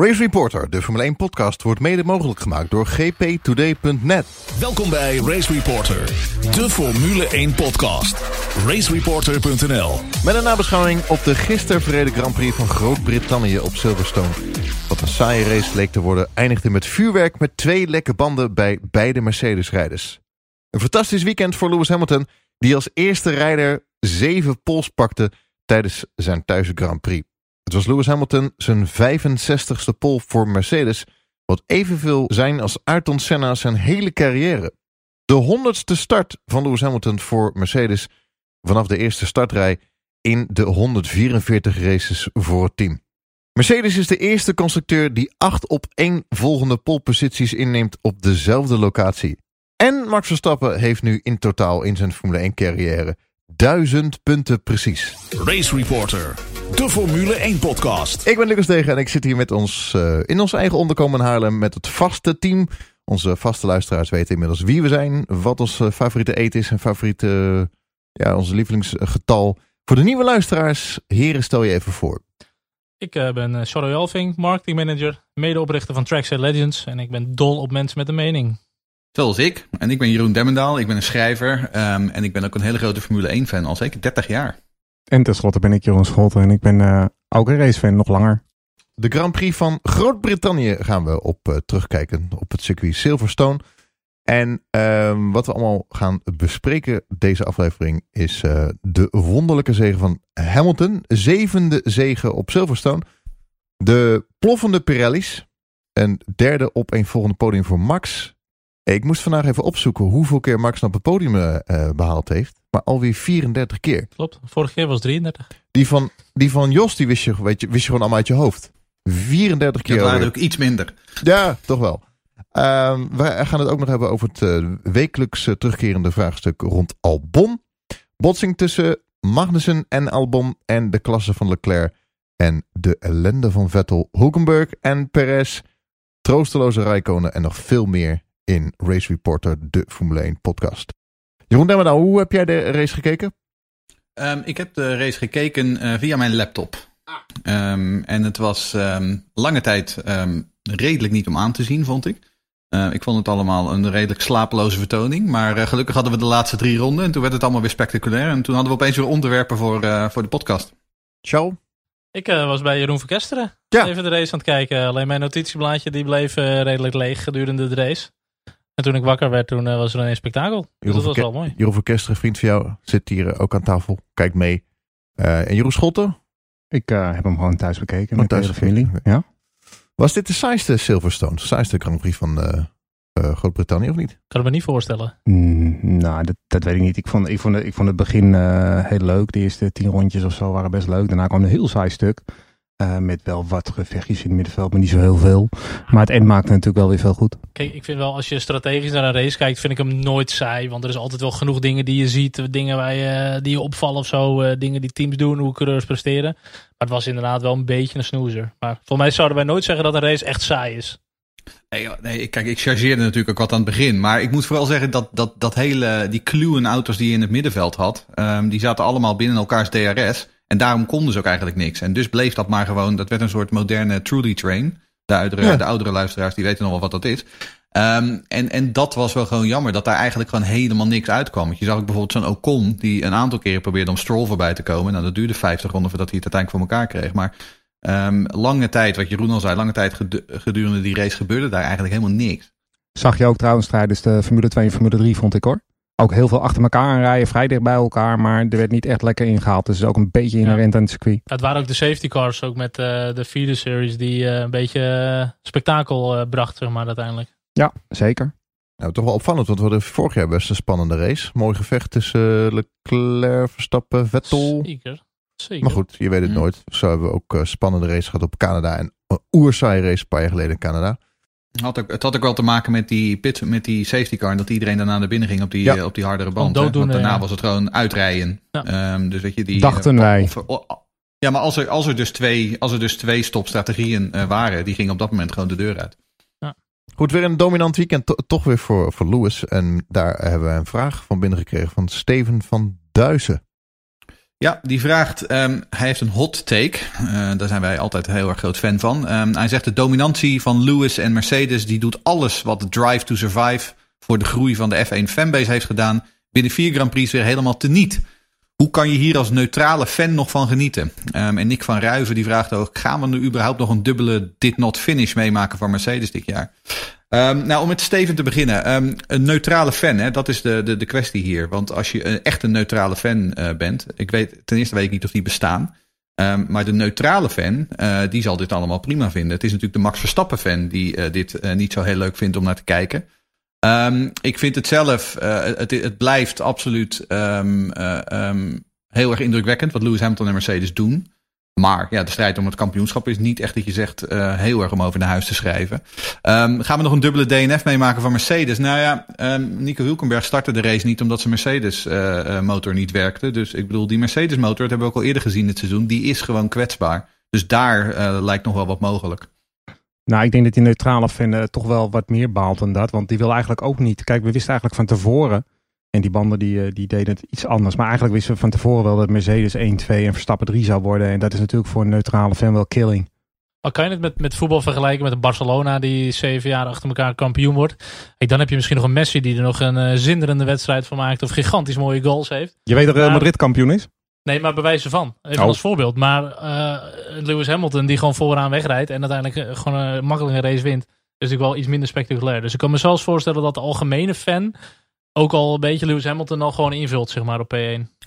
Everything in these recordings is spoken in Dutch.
Race Reporter, de Formule 1 podcast, wordt mede mogelijk gemaakt door gptoday.net. Welkom bij Race Reporter, de Formule 1 podcast. Racereporter.nl Met een nabeschouwing op de gisteren verreden Grand Prix van Groot-Brittannië op Silverstone. Wat een saaie race leek te worden, eindigde met vuurwerk met twee lekke banden bij beide Mercedes-rijders. Een fantastisch weekend voor Lewis Hamilton, die als eerste rijder zeven pols pakte tijdens zijn thuis Grand Prix. Het was Lewis Hamilton zijn 65ste pole voor Mercedes, wat evenveel zijn als Ayrton Senna zijn hele carrière. De honderdste start van Lewis Hamilton voor Mercedes vanaf de eerste startrij in de 144 races voor het team. Mercedes is de eerste constructeur die acht op één volgende poleposities inneemt op dezelfde locatie. En Max Verstappen heeft nu in totaal in zijn Formule 1 carrière duizend punten precies. Race Reporter, de Formule 1 podcast. Ik ben Lucas Degen en ik zit hier met ons uh, in ons eigen onderkomen in Haarlem met het vaste team. Onze vaste luisteraars weten inmiddels wie we zijn, wat ons uh, favoriete eten is en favoriete, uh, ja, onze lievelingsgetal. Voor de nieuwe luisteraars, heren, stel je even voor. Ik ben uh, Charlie Alving, marketingmanager, medeoprichter van Trackset Legends en ik ben dol op mensen met een mening. Zoals ik. En ik ben Jeroen Demmendaal. Ik ben een schrijver. Um, en ik ben ook een hele grote Formule 1 fan. Al zeker 30 jaar. En tenslotte ben ik Jeroen Scholten. En ik ben uh, ook een racefan. Nog langer. De Grand Prix van Groot-Brittannië gaan we op uh, terugkijken. Op het circuit Silverstone. En uh, wat we allemaal gaan bespreken deze aflevering is uh, de wonderlijke zegen van Hamilton. Zevende zegen op Silverstone. De ploffende Pirelli's. Een derde op een volgende podium voor Max. Ik moest vandaag even opzoeken hoeveel keer Max op het podium uh, behaald heeft. Maar alweer 34 keer. Klopt, vorige keer was 33. Die van, die van Jos, die wist je, weet je, wist je gewoon allemaal uit je hoofd. 34 keer. Dat waren ook iets minder. Ja, toch wel. Um, we gaan het ook nog hebben over het uh, wekelijks uh, terugkerende vraagstuk rond Albon. Botsing tussen Magnussen en Albon en de klasse van Leclerc. En de ellende van Vettel, Hulkenberg en Perez. Troosteloze Rijkonen en nog veel meer in Race Reporter, de Formule 1 podcast. Jeroen Demmerdaal, hoe heb jij de race gekeken? Um, ik heb de race gekeken uh, via mijn laptop. Ah. Um, en het was um, lange tijd redelijk niet om aan te zien, vond ik. Uh, ik vond het allemaal een redelijk slapeloze vertoning. Maar uh, gelukkig hadden we de laatste drie ronden. En toen werd het allemaal weer spectaculair. En toen hadden we opeens weer onderwerpen voor, uh, voor de podcast. Ciao. Ik was bij Jeroen van Kesteren. Ja. Even de race aan het kijken. Alleen mijn notitieblaadje die bleef redelijk leeg gedurende de race. En toen ik wakker werd, toen uh, was er een spektakel. Dus dat was wel mooi. Jeroen Verkester, vriend van jou, zit hier ook aan tafel. Kijk mee. Uh, en Jeroen Schotten? Ik uh, heb hem gewoon thuis bekeken met thuis de familie. Ja. Was dit de saaiste Silverstone? De saaiste Grand Prix van Groot-Brittannië of niet? Kan ik me niet voorstellen. Mm, nou, dat, dat, weet ik niet. Ik vond, ik vond, ik vond het begin heel leuk. De eerste tien rondjes of zo waren best leuk. Daarna kwam een heel saai stuk. Uh, met wel wat gevechtjes in het middenveld, maar niet zo heel veel. Maar het eind maakte natuurlijk wel weer veel goed. Kijk, ik vind wel, als je strategisch naar een race kijkt, vind ik hem nooit saai. Want er is altijd wel genoeg dingen die je ziet, dingen waar je, die je opvallen of zo. Uh, dingen die teams doen, hoe coureurs presteren. Maar het was inderdaad wel een beetje een snoezer. Maar voor mij zouden wij nooit zeggen dat een race echt saai is. Nee, nee, kijk, ik chargeerde natuurlijk ook wat aan het begin. Maar ik moet vooral zeggen dat, dat, dat hele, die kluwen auto's die je in het middenveld had, um, die zaten allemaal binnen elkaars DRS. En daarom konden ze ook eigenlijk niks. En dus bleef dat maar gewoon, dat werd een soort moderne truly train. De oudere, ja. de oudere luisteraars die weten nog wel wat dat is. Um, en, en dat was wel gewoon jammer, dat daar eigenlijk gewoon helemaal niks uitkwam. Want je zag ook bijvoorbeeld zo'n Ocon, die een aantal keren probeerde om Stroll voorbij te komen. Nou, dat duurde 50 ronden voordat hij het uiteindelijk voor elkaar kreeg. Maar um, lange tijd, wat Jeroen al zei, lange tijd gedurende die race gebeurde daar eigenlijk helemaal niks. Zag je ook trouwens tijdens de Formule 2 en Formule 3, vond ik hoor ook heel veel achter elkaar aanrijden, vrij dicht bij elkaar, maar er werd niet echt lekker ingehaald. Dus ook een beetje inherent ja. aan het circuit. Het waren ook de safety cars, ook met uh, de feeder series, die uh, een beetje uh, spektakel bracht, zeg maar, uiteindelijk. Ja, zeker. Nou, toch wel opvallend, want we hadden vorig jaar best een spannende race. Mooi gevecht tussen Leclerc, Verstappen, Vettel. Zeker. Zeker. Maar goed, je weet het mm. nooit. Zo hebben we ook spannende race gehad op Canada en een oersaai race een paar jaar geleden in Canada. Had ook, het had ook wel te maken met die, pit, met die safety car. En dat iedereen daarna naar binnen ging op die, ja. op die hardere band. Want daarna ja. was het gewoon uitrijden. Ja. Um, dus weet je, die, Dachten uh, wij. Of, of, ja, maar als er, als er dus twee, als er dus twee stopstrategieën uh, waren, die gingen op dat moment gewoon de deur uit. Ja. Goed, weer een dominant weekend. To toch weer voor, voor Lewis. En daar hebben we een vraag van binnen gekregen van Steven van Duizen. Ja, die vraagt, ehm, hij heeft een hot take. Uh, daar zijn wij altijd heel erg groot fan van. Um, hij zegt de dominantie van Lewis en Mercedes, die doet alles wat de Drive to Survive voor de groei van de F1 fanbase heeft gedaan, binnen vier Grand Prix weer helemaal teniet. Hoe kan je hier als neutrale fan nog van genieten? Um, en Nick van Ruiven die vraagt ook, gaan we nu überhaupt nog een dubbele did not finish meemaken voor Mercedes dit jaar? Um, nou, om met Steven te beginnen. Um, een neutrale fan, hè, dat is de, de, de kwestie hier. Want als je een, echt een neutrale fan uh, bent. Ik weet, ten eerste weet ik niet of die bestaan. Um, maar de neutrale fan, uh, die zal dit allemaal prima vinden. Het is natuurlijk de Max Verstappen fan die uh, dit niet zo heel leuk vindt om naar te kijken. ik vind het zelf, het, het blijft absoluut heel erg indrukwekkend wat Lewis Hamilton en Mercedes doen. Maar ja, de strijd om het kampioenschap is niet echt dat je zegt uh, heel erg om over naar huis te schrijven. Um, gaan we nog een dubbele DNF meemaken van Mercedes? Nou ja, um, Nico Hulkenberg startte de race niet omdat zijn Mercedes uh, motor niet werkte. Dus ik bedoel, die Mercedes motor, dat hebben we ook al eerder gezien dit seizoen, die is gewoon kwetsbaar. Dus daar lijkt nog wel wat mogelijk. Nou, ik denk dat die neutrale fan toch wel wat meer baalt dan dat. Want die wil eigenlijk ook niet. Kijk, we wisten eigenlijk van tevoren en die banden die, eh, die deden het iets anders. Maar eigenlijk wisten we van tevoren wel dat Mercedes 1, 2 en Verstappen 3 zou worden. En dat is natuurlijk voor een neutrale fan wel killing. Maar kan je het met, met voetbal vergelijken met een Barcelona die zeven jaar achter elkaar kampioen wordt? Hey, dan heb je misschien nog een Messi die er nog een uh, zinderende wedstrijd van maakt. Of gigantisch mooie goals heeft. Je weet dat Real Madrid kampioen is? Nee, maar bewijzen van. Even oh. als voorbeeld. Maar uh, Lewis Hamilton die gewoon vooraan wegrijdt. En uiteindelijk gewoon een makkelijke race wint. is natuurlijk wel iets minder spectaculair. Dus ik kan me zelfs voorstellen dat de algemene fan ook al een beetje Lewis Hamilton al gewoon invult zeg maar, op P1.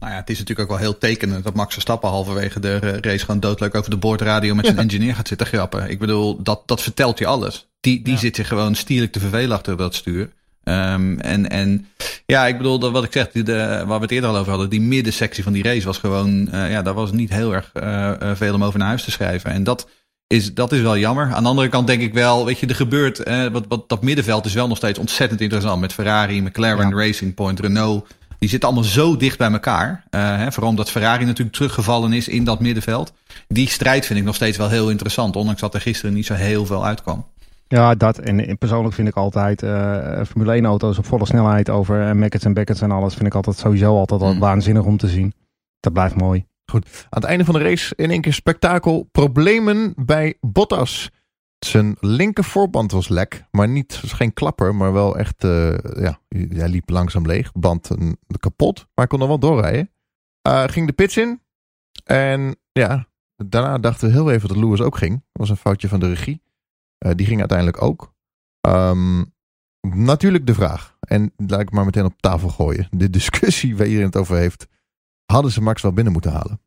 Nou ja, het is natuurlijk ook wel heel tekenend dat Max Verstappen halverwege de race gewoon doodleuk over de boordradio met zijn engineer gaat zitten grappen. Ik bedoel, dat, dat vertelt je alles. Die, die ja. zit zich gewoon stierlijk te vervelen achter dat stuur. Um, en, en ja, ik bedoel, dat wat ik zeg, de, waar we het eerder al over hadden, die middensectie van die race was gewoon, uh, ja, daar was niet heel erg uh, veel om over naar huis te schrijven. En dat, is, dat is wel jammer. Aan de andere kant denk ik wel, weet je, er gebeurt, eh, wat, wat, dat middenveld is wel nog steeds ontzettend interessant. Met Ferrari, McLaren, ja. Racing Point, Renault. Die zitten allemaal zo dicht bij elkaar. Uh, hè, vooral omdat Ferrari natuurlijk teruggevallen is in dat middenveld. Die strijd vind ik nog steeds wel heel interessant. Ondanks dat er gisteren niet zo heel veel uitkwam. Ja, dat. En persoonlijk vind ik altijd uh, Formule 1 auto's op volle snelheid over uh, Mackets en Beckets en alles. Vind ik altijd sowieso altijd al mm. waanzinnig om te zien. Dat blijft mooi. Goed. Aan het einde van de race in één keer spektakel. Problemen bij Bottas. Zijn linker voorband was lek, maar niet, was geen klapper, maar wel echt, uh, ja, hij liep langzaam leeg. Band uh, kapot, maar hij kon nog wel doorrijden. Uh, ging de pits in. En ja, daarna dachten we heel even dat Lewis ook ging. Dat was een foutje van de regie. die ging uiteindelijk ook. Um, natuurlijk de vraag, en laat ik maar meteen op tafel gooien. De discussie waar iedereen het over heeft hadden ze Max wel binnen moeten halen?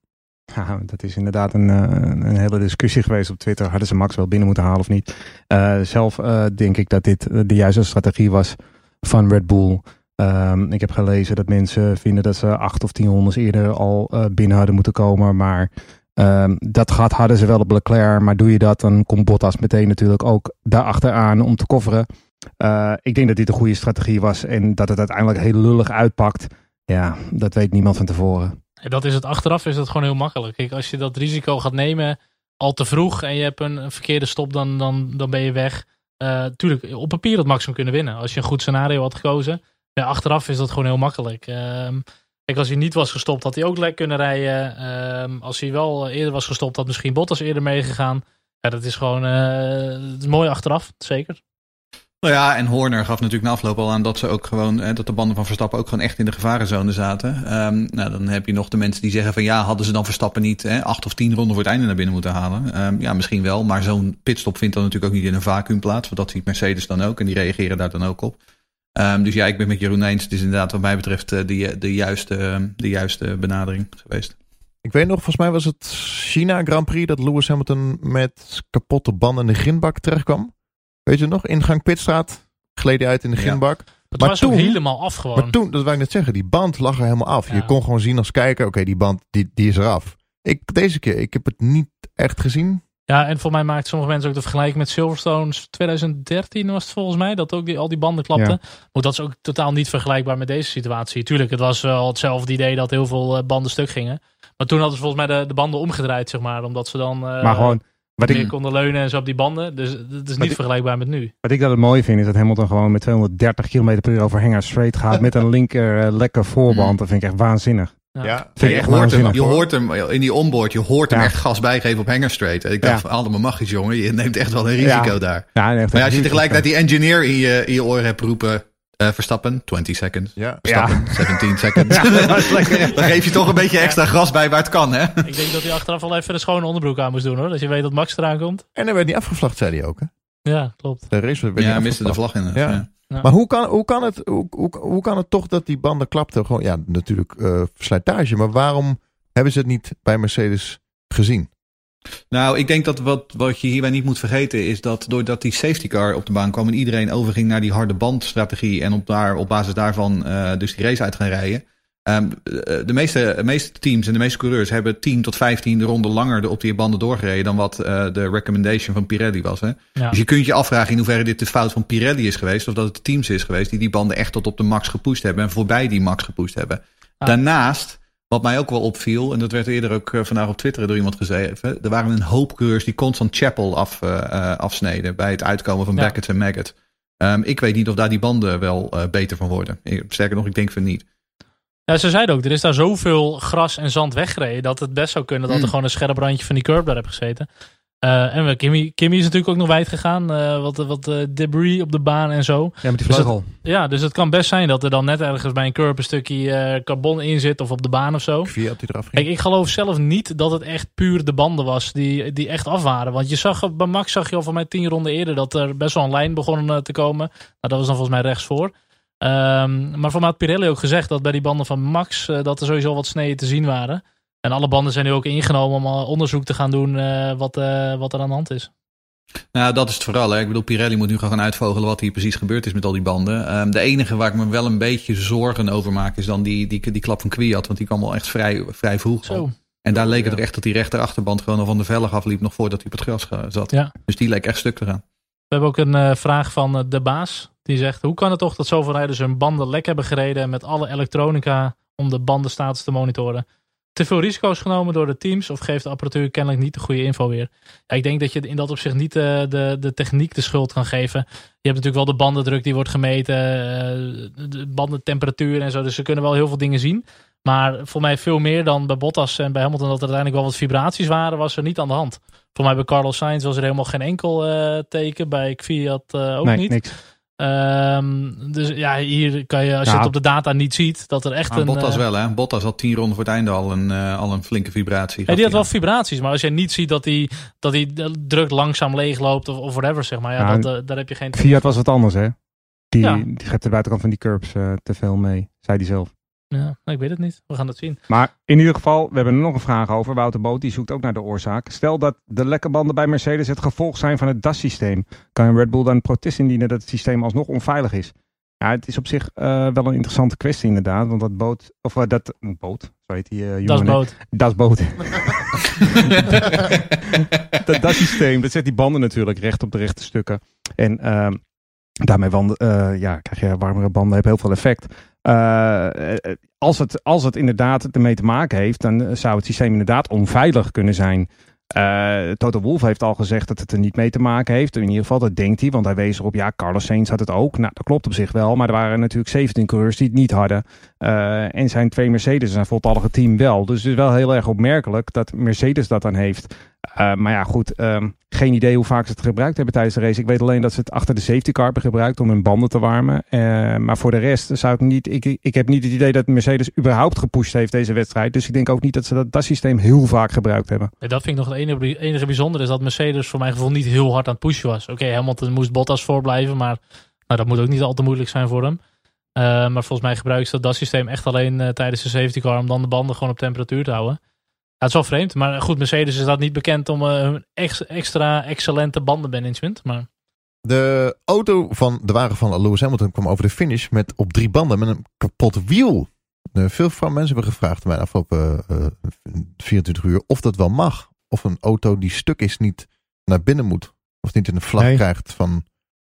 Dat is inderdaad een, eh, een hele discussie geweest op Twitter. Hadden ze Max wel binnen moeten halen of niet? Uh, zelf uh, denk ik dat dit de juiste strategie was van Red Bull. Um, ik heb gelezen dat mensen vinden dat ze acht of tien rondes eerder al binnen hadden moeten komen. Maar um, dat gat hadden ze wel op Leclerc. Maar doe je dat, dan komt Bottas meteen natuurlijk ook daarachteraan om te kofferen. ik denk dat dit een goede strategie was en dat het uiteindelijk heel lullig uitpakt. Ja, dat weet niemand van tevoren. Dat is het achteraf is dat gewoon heel makkelijk. Kijk, als je dat risico gaat nemen al te vroeg en je hebt een, verkeerde stop, dan, dan, dan ben je weg. Uh, tuurlijk, op papier had Max hem kunnen winnen. Als je een goed scenario had gekozen. Ja, achteraf is dat gewoon heel makkelijk. Uh, kijk, als hij niet was gestopt, had hij ook lekker kunnen rijden. Uh, als hij wel eerder was gestopt, had misschien Bottas eerder meegegaan. Ja, dat is gewoon is mooi achteraf, zeker. Nou ja, en Horner gaf natuurlijk na afloop al aan dat ze ook gewoon, hè, dat de banden van Verstappen ook gewoon echt in de gevarenzone zaten. Um, nou, dan heb je nog de mensen die zeggen van ja, hadden ze dan Verstappen niet hè, acht of tien ronden voor het einde naar binnen moeten halen? Um, ja, misschien wel, maar zo'n pitstop vindt dan natuurlijk ook niet in een vacuüm plaats, want dat ziet Mercedes dan ook en die reageren daar dan ook op. Um, dus ja, ik ben met Jeroen eens. Het is inderdaad wat mij betreft uh, de, de, juiste, de juiste benadering geweest. Ik weet nog, volgens mij was het China Grand Prix dat Lewis Hamilton met kapotte banden in de grindbak terechtkwam. Weet je nog? Ingang Pitstraat. Gleed uit in de ginbak. Ja. Het maar was toen, helemaal af gewoon. Maar toen, dat wou ik net zeggen, die band lag er helemaal af. Ja. Je kon gewoon zien als kijker, oké, die band die, die is eraf. Ik, deze keer, ik heb het niet echt gezien. Ja, en voor mij maakt sommige mensen ook de vergelijking met Silverstone 2013 was het volgens mij, dat ook die, al die banden klapten. Ja. Maar dat is ook totaal niet vergelijkbaar met deze situatie. Tuurlijk, het was wel hetzelfde idee dat heel veel eh, banden stuk gingen. Maar toen hadden ze volgens mij de, de banden omgedraaid, zeg maar. Omdat ze dan... Uh, maar gewoon wat meer ik, konden leunen en zo op die banden. Dus dat is niet vergelijkbaar met nu. Wat ik dat het mooie vind is dat Hamilton gewoon met 230 km per uur over Hangar Straight gaat met een linker uh, lekker voorband. Mm. Dat vind ik echt waanzinnig. Ja. Je, echt hoort hem, je hoor. hoort hem in die onboard, je hoort hem Ja. echt gas bijgeven op Hanger Straight. Ik dacht Ja. van allemaal magisch jongen, je neemt echt wel een risico Ja. daar. Ja, en echt Maar ja, als je tegelijkertijd die engineer in je, in je oor hebt roepen, eh, Verstappen, 20 seconds. ja. Verstappen, 17 seconds. Dan geef je toch een beetje extra gas bij waar het kan, hè? Ik denk dat hij achteraf al even een schone onderbroek aan moest doen hoor. Dat je weet dat Max eraan komt. En er werd niet afgevlacht, zei hij ook. Hè? Ja, klopt. De race werd Ja, niet miste de vlag in. Ja. Ja. Maar hoe kan, hoe, kan het, hoe, hoe, hoe kan het toch dat die banden klapten? Gewoon, ja, natuurlijk eh slijtage. Maar waarom hebben ze het niet bij Mercedes gezien? Nou, ik denk dat wat, wat je hierbij niet moet vergeten is dat doordat die safety car op de baan kwam en iedereen overging naar die harde bandstrategie en op, daar, op basis daarvan eh, dus die race uit gaan rijden. ehm, eh, de, meeste, de meeste teams en de meeste coureurs hebben 10 tot 15 ronden langer op die banden doorgereden dan wat eh, de recommendation van Pirelli was. Hè? Ja. Dus je kunt je afvragen in hoeverre dit de fout van Pirelli is geweest of dat het de teams is geweest die die banden echt tot op de max gepusht hebben en voorbij die max gepusht hebben. Ah. Daarnaast, wat mij ook wel opviel, en dat werd eerder ook eh, vandaag op Twitter door iemand gezegd, er waren een hoop coureurs die constant Chapel af, eh, eh, afsneden bij het uitkomen van Ja. Beckett en Maggot. Ehm, ik weet niet of daar die banden wel beter van worden. Sterker nog, ik denk van niet. Ja, ze zeiden ook, er is daar zoveel gras en zand weggereden dat het best zou kunnen dat er Mm. gewoon een scherp randje van die curb daar heeft gezeten. Eh, en we- Kimmy, Kimmy is natuurlijk ook nog wijd gegaan. eh, wat wat eh, debris op de baan en zo. Ja, met die Dus het- vleugel. Ja, dus het kan best zijn dat er dan net ergens bij een curb een stukje eh, carbon in zit of op de baan of zo. Fiat die eraf ging. Kijk, ik geloof zelf niet dat het echt puur de banden was die, die echt af waren. Want je zag, bij Max zag je al van mij tien ronden eerder dat er best wel een lijn begon te komen. Nou, dat was dan volgens mij rechtsvoor. Ehm maar voor mij had Pirelli ook gezegd dat bij die banden van Max dat er sowieso wat sneeën te zien waren. En alle banden zijn nu ook ingenomen om al onderzoek te gaan doen eh, wat, eh, wat er aan de hand is. Nou, dat is het vooral. Hè. Ik bedoel, Pirelli moet nu gaan uitvogelen wat hier precies gebeurd is met al die banden. Ehm, de enige waar ik me wel een beetje zorgen over maak is dan die, die, die klap van Kwiat. Want die kwam al echt vrij, vrij vroeg. Zo. En daar leek het Ja. er echt dat die rechterachterband gewoon al van de vellig afliep nog voordat hij op het gras eh, zat. Ja. Dus die leek echt stuk te gaan. We hebben ook een eh, vraag van eh, de baas. Die zegt, hoe kan het toch dat zoveel rijders hun banden lek hebben gereden met alle elektronica om de bandenstatus te monitoren? Te veel risico's genomen door de teams of geeft de apparatuur kennelijk niet de goede info weer? Ja, ik denk dat je in dat opzicht niet eh, de, de techniek de schuld kan geven. Je hebt natuurlijk wel de bandendruk die wordt gemeten, eh, de bandentemperatuur en zo. Dus ze kunnen wel heel veel dingen zien. Maar voor mij veel meer dan bij Bottas en bij Hamilton dat er uiteindelijk wel wat vibraties waren, was er niet aan de hand. Voor mij bij Carlos Sainz was er helemaal geen enkel eh, teken. Bij Kvyat eh ook nee, niet. niks. Ehm, dus ja, hier kan je, als je Ja. het op de data niet ziet, dat er echt Maar een... Bottas eh, wel, hè? Bottas had tien ronden voor het einde al een, eh, al een flinke vibratie. ja, die had wel vibraties, maar als je niet ziet dat die, dat die druk langzaam leegloopt of, of whatever, zeg maar, ja, dat, eh, daar heb je geen... Fiat was wat anders, hè? Die, Ja. die geeft de buitenkant van die curbs eh, te veel mee, zei hij zelf. Ja, nou, ik weet het niet. We gaan het zien. Maar in ieder geval, we hebben er nog een vraag over. Wouter Boot die zoekt ook naar de oorzaak. Stel dat de lekke banden bij Mercedes het gevolg zijn van het DAS-systeem. Kan Red Bull dan een protest indienen dat het systeem alsnog onveilig is? Ja, het is op zich eh, wel een interessante kwestie inderdaad. Want dat boot, of eh, dat boot, zo heet die eh, jongen. Dat boot. Dat is boot. dat, dat systeem, dat zet die banden natuurlijk recht op de rechte stukken. En ehm, daarmee wand, ja, krijg je warmere banden, heeft heel veel effect. Eh, eh, als, het, als het inderdaad ermee te maken heeft, dan zou het systeem inderdaad onveilig kunnen zijn. Eh Toto Wolff heeft al gezegd dat het er niet mee te maken heeft. In ieder geval, dat denkt hij, want hij wees erop, ja, Carlos Sainz had het ook. Nou, dat klopt op zich wel, maar er waren natuurlijk 17 coureurs die het niet hadden. Eh, en zijn twee Mercedes zijn voltallige team wel. Dus het is wel heel erg opmerkelijk dat Mercedes dat dan heeft. Eh, maar ja, goed, ehm, geen idee hoe vaak ze het gebruikt hebben tijdens de race. Ik weet alleen dat ze het achter de safety car hebben gebruikt om hun banden te warmen. Eh, maar voor de rest zou ik niet, ik, ik heb niet het idee dat Mercedes überhaupt gepusht heeft deze wedstrijd. Dus ik denk ook niet dat ze dat, dat systeem heel vaak gebruikt hebben. Dat vind ik nog het enige, enige bijzonder is dat Mercedes voor mijn gevoel niet heel hard aan het pushen was. Oké, Hamilton moest Bottas voorblijven, maar nou, dat moet ook niet al te moeilijk zijn voor hem. Eh, maar volgens mij gebruiken ze dat systeem echt alleen tijdens de safety car om dan de banden gewoon op temperatuur te houden. Ja, het is wel vreemd, maar goed, Mercedes is dat niet bekend om eh, hun ex- extra excellente bandenmanagement. Maar De auto van de wagen van Lewis Hamilton kwam over de finish met op drie banden met een kapot wiel. Eh, veel van mensen hebben gevraagd mij de afgelopen eh, 24 uur of dat wel mag. Of een auto die stuk is niet naar binnen moet. Of niet in een vlag Nee. krijgt van...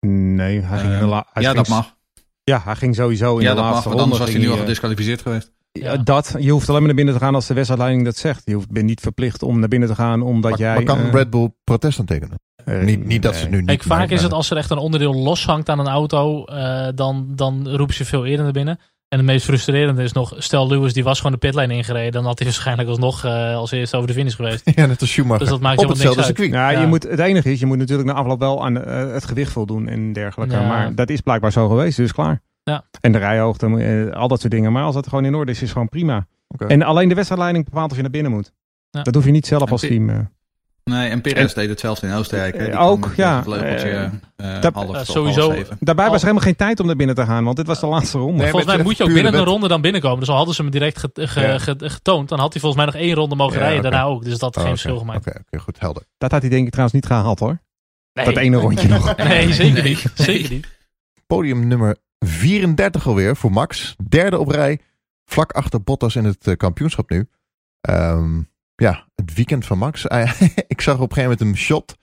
Nee, hij ging de hij ja, ging- dat mag. Ja, hij ging sowieso in Ja, de dat mag, laatste want anders was hij nu al gedisqualificeerd geweest. Ja, dat. Je hoeft alleen maar naar binnen te gaan als de wedstrijdleiding dat zegt. Je hoeft, bent niet verplicht om naar binnen te gaan omdat Maar, jij... maar kan eh, Red Bull protest aantekenen? eh, niet, niet dat ze het nu niet... Kijk, vaak is het als er echt een onderdeel loshangt aan een auto, eh, dan, dan roepen ze veel eerder naar binnen. En het meest frustrerende is nog, stel Lewis die was gewoon de pitlane ingereden, dan had hij waarschijnlijk alsnog uh, als eerste over de finish geweest. ja, net als Schumacher. Dus dat maakt Op hetzelfde niks uit. circuit. Ja, Ja. Je moet, het enige is, je moet natuurlijk na afloop wel aan het gewicht voldoen en dergelijke. Ja. Maar dat is blijkbaar zo geweest, dus klaar. Ja. En de rijhoogte, eh, al dat soort dingen. Maar als dat gewoon in orde is, is het gewoon prima. En alleen de wedstrijdleiding bepaalt of je naar binnen moet. Ja. Dat hoef je niet zelf En als team. eh. Nee, en Perez deed hetzelfde in Oostenrijk. hè. Die Eh, ook, ja. half sowieso- half. Daarbij was er helemaal geen tijd om naar binnen te gaan, want dit was de laatste ronde. Nee, Volgens mij moet je ook binnen een ronde dan binnenkomen. Dus al hadden ze hem direct ge- ge- Ja. ge- getoond, dan had hij volgens mij nog één ronde mogen Ja, rijden. Daarna ook. Dus dat had Oh, geen oké. verschil gemaakt. Oké, oké, goed, helder. Dat had hij denk ik trouwens niet gehaald hoor. Nee. Dat ene rondje nog. Nee, zeker Nee. niet. Zeker niet. Podium nummer 34 alweer voor Max. Derde op rij. Vlak achter Bottas in het eh, kampioenschap nu. Ehm, ja, het weekend van Max. Ik zag op een gegeven moment een shot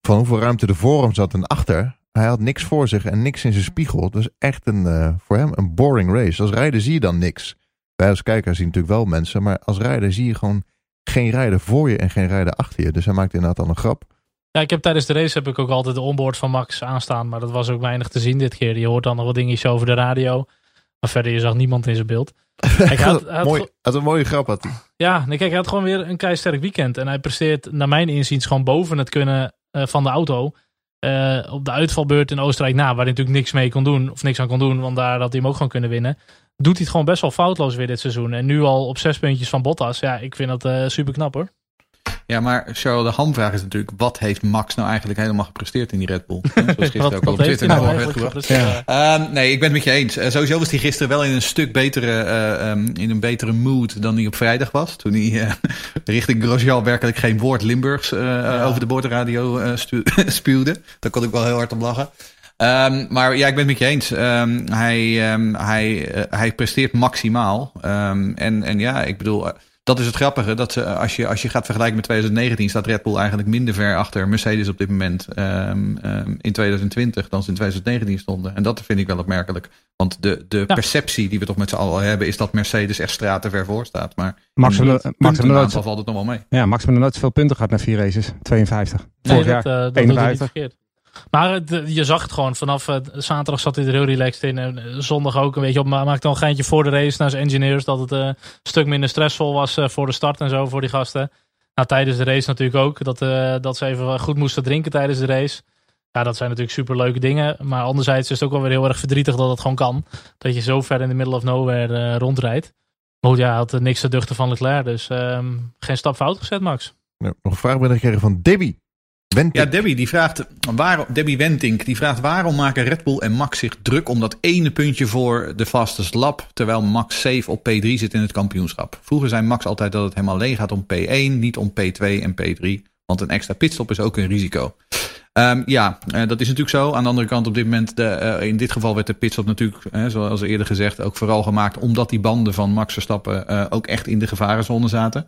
van hoeveel ruimte er voor hem zat en achter. Hij had niks voor zich en niks in zijn spiegel. Het was echt een, eh, voor hem een boring race. Als rijder zie je dan niks. Wij als kijker zien natuurlijk wel mensen. Maar als rijder zie je gewoon geen rijder voor je en geen rijder achter je. Dus hij maakte inderdaad al een grap. Ja, ik heb tijdens de race heb ik ook altijd de onboard van Max aanstaan. Maar dat was ook weinig te zien dit keer. Je hoort dan nog wat dingetjes over de radio. Maar verder, je zag niemand in zijn beeld. Hij had, hij had Mooi, ge- had een mooie grap had hij. ja, nee, kijk, hij had gewoon weer een keisterk weekend. En hij presteert, naar mijn inziens, gewoon boven het kunnen eh, van de auto. Eh, op de uitvalbeurt in Oostenrijk na, waar hij natuurlijk niks mee kon doen. Of niks aan kon doen, want daar had hij hem ook gewoon kunnen winnen. Doet hij het gewoon best wel foutloos weer dit seizoen. En nu al op zes puntjes van Bottas. Ja, ik vind dat eh super knap hoor. Ja, maar Charles, de hamvraag is natuurlijk... wat heeft Max nou eigenlijk helemaal gepresteerd in die Red Bull? Zoals gisteren ook al op Twitter nou werd gepresteerd? Ehm, nee, ik ben het met je eens. Eh, sowieso was hij gisteren wel in een stuk betere, eh, ehm, in een betere mood dan hij op vrijdag was. Toen hij eh, richting Grosjean werkelijk geen woord Limburgs over de boordradio spuwde. Daar kon ik wel heel hard om lachen. Ehm, maar ja, ik ben het met je eens. Hij, hij, hij presteert maximaal. En, en ja, ik bedoel, dat is het grappige. Dat ze, als, je, als je gaat vergelijken met 2019, staat Red Bull eigenlijk minder ver achter Mercedes op dit moment ehm, ehm, in 2020 dan ze in 2019 stonden. En dat vind ik wel opmerkelijk. Want de, de Ja. perceptie die we toch met z'n allen hebben, is dat Mercedes echt straten ver voor staat. Maar Max puntenaantal nooit, valt het nog wel mee. ja, Max hebben nooit zoveel punten gehad na vier races. 52. Nee, Vorig dat, jaar. eh, dat 51. Maar eh, je zag het gewoon. Vanaf eh, zaterdag zat hij er heel relaxed in. En eh, zondag ook een beetje op. Maakte al een geintje voor de race naar zijn engineers. Dat het een stuk minder stressvol was voor de start en zo voor die gasten. Nou, tijdens de race natuurlijk ook. Dat, dat ze even goed moesten drinken tijdens de race. Ja, dat zijn natuurlijk super leuke dingen. Maar anderzijds is het ook wel weer heel erg verdrietig dat het gewoon kan. Dat je zo ver in de middle of nowhere rondrijdt. Maar goed, ja, had niks te duchten van Leclerc. Dus ehm, geen stap fout gezet, Max. Nog een vraag binnengekregen van Debbie. Ja, Debbie, die vraagt, waarom, Debbie Wentink die vraagt waarom maken Red Bull en Max zich druk om dat ene puntje voor de fastest lap, terwijl Max safe op P3 zit in het kampioenschap. Vroeger zei Max altijd dat het hem alleen gaat om P1, niet om P2 en P3, want een extra pitstop is ook een risico. Ehm, ja, eh, dat is natuurlijk zo. Aan de andere kant op dit moment, de, eh, in dit geval werd de pitstop natuurlijk, zoals eerder gezegd, ook vooral gemaakt omdat die banden van Max Verstappen eh, ook echt in de gevarenzone zaten.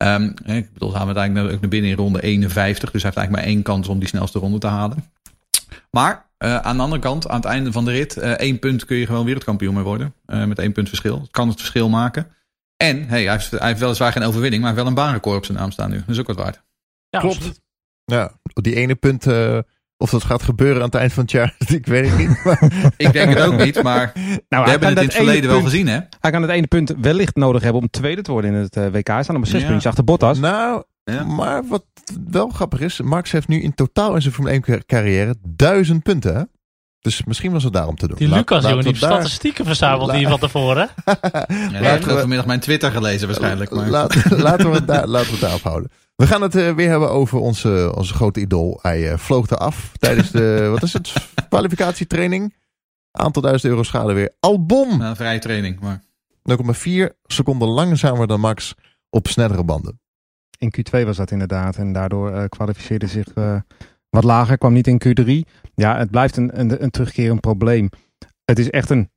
Ehm, hè, ik bedoel, gaan we uiteindelijk naar, ook naar binnen in ronde 51. Dus hij heeft eigenlijk maar één kans om die snelste ronde te halen. Maar eh, aan de andere kant, aan het einde van de rit, eh, één punt kun je gewoon wereldkampioen mee worden. Eh, met één punt verschil. Het kan het verschil maken. En hey, hij, heeft, hij heeft weliswaar geen overwinning, maar hij heeft wel een baanrecord op zijn naam staan nu. Dat is ook wat waard. Ja, Klopt. absoluut. Ja, die ene punt, eh, of dat gaat gebeuren aan het eind van het jaar, ik weet het niet. Maar Ik denk het ook niet, maar Nou, we hij hebben het in het verleden wel gezien, hè? Hij kan het ene punt wellicht nodig hebben om tweede te worden in het eh, WK. Hij staat nog maar zes Ja. puntjes achter Bottas. nou, Ja. maar wat wel grappig is, Max heeft nu in totaal in zijn Formule 1 car- carrière duizend punten. Hè? Dus misschien was het daarom te doen. Die Lucas, die daar- statistieken verzamelt die van tevoren. Ja, die heeft vanmiddag mijn Twitter gelezen waarschijnlijk. Maar... Laat- laten, we het daar, laten we het daarop houden. We gaan het eh, weer hebben over onze, onze grote idool. Hij eh, vloog eraf tijdens de, wat is het, kwalificatietraining. Aantal duizend euro schade weer. Albon, Nou, vrije training, maar... 0,4 seconden langzamer dan Max op snellere banden. In Q2 was dat inderdaad. En daardoor eh, kwalificeerde zich eh, wat lager. Kwam niet in Q3. Ja, het blijft een, een, een terugkerend probleem. Het is echt een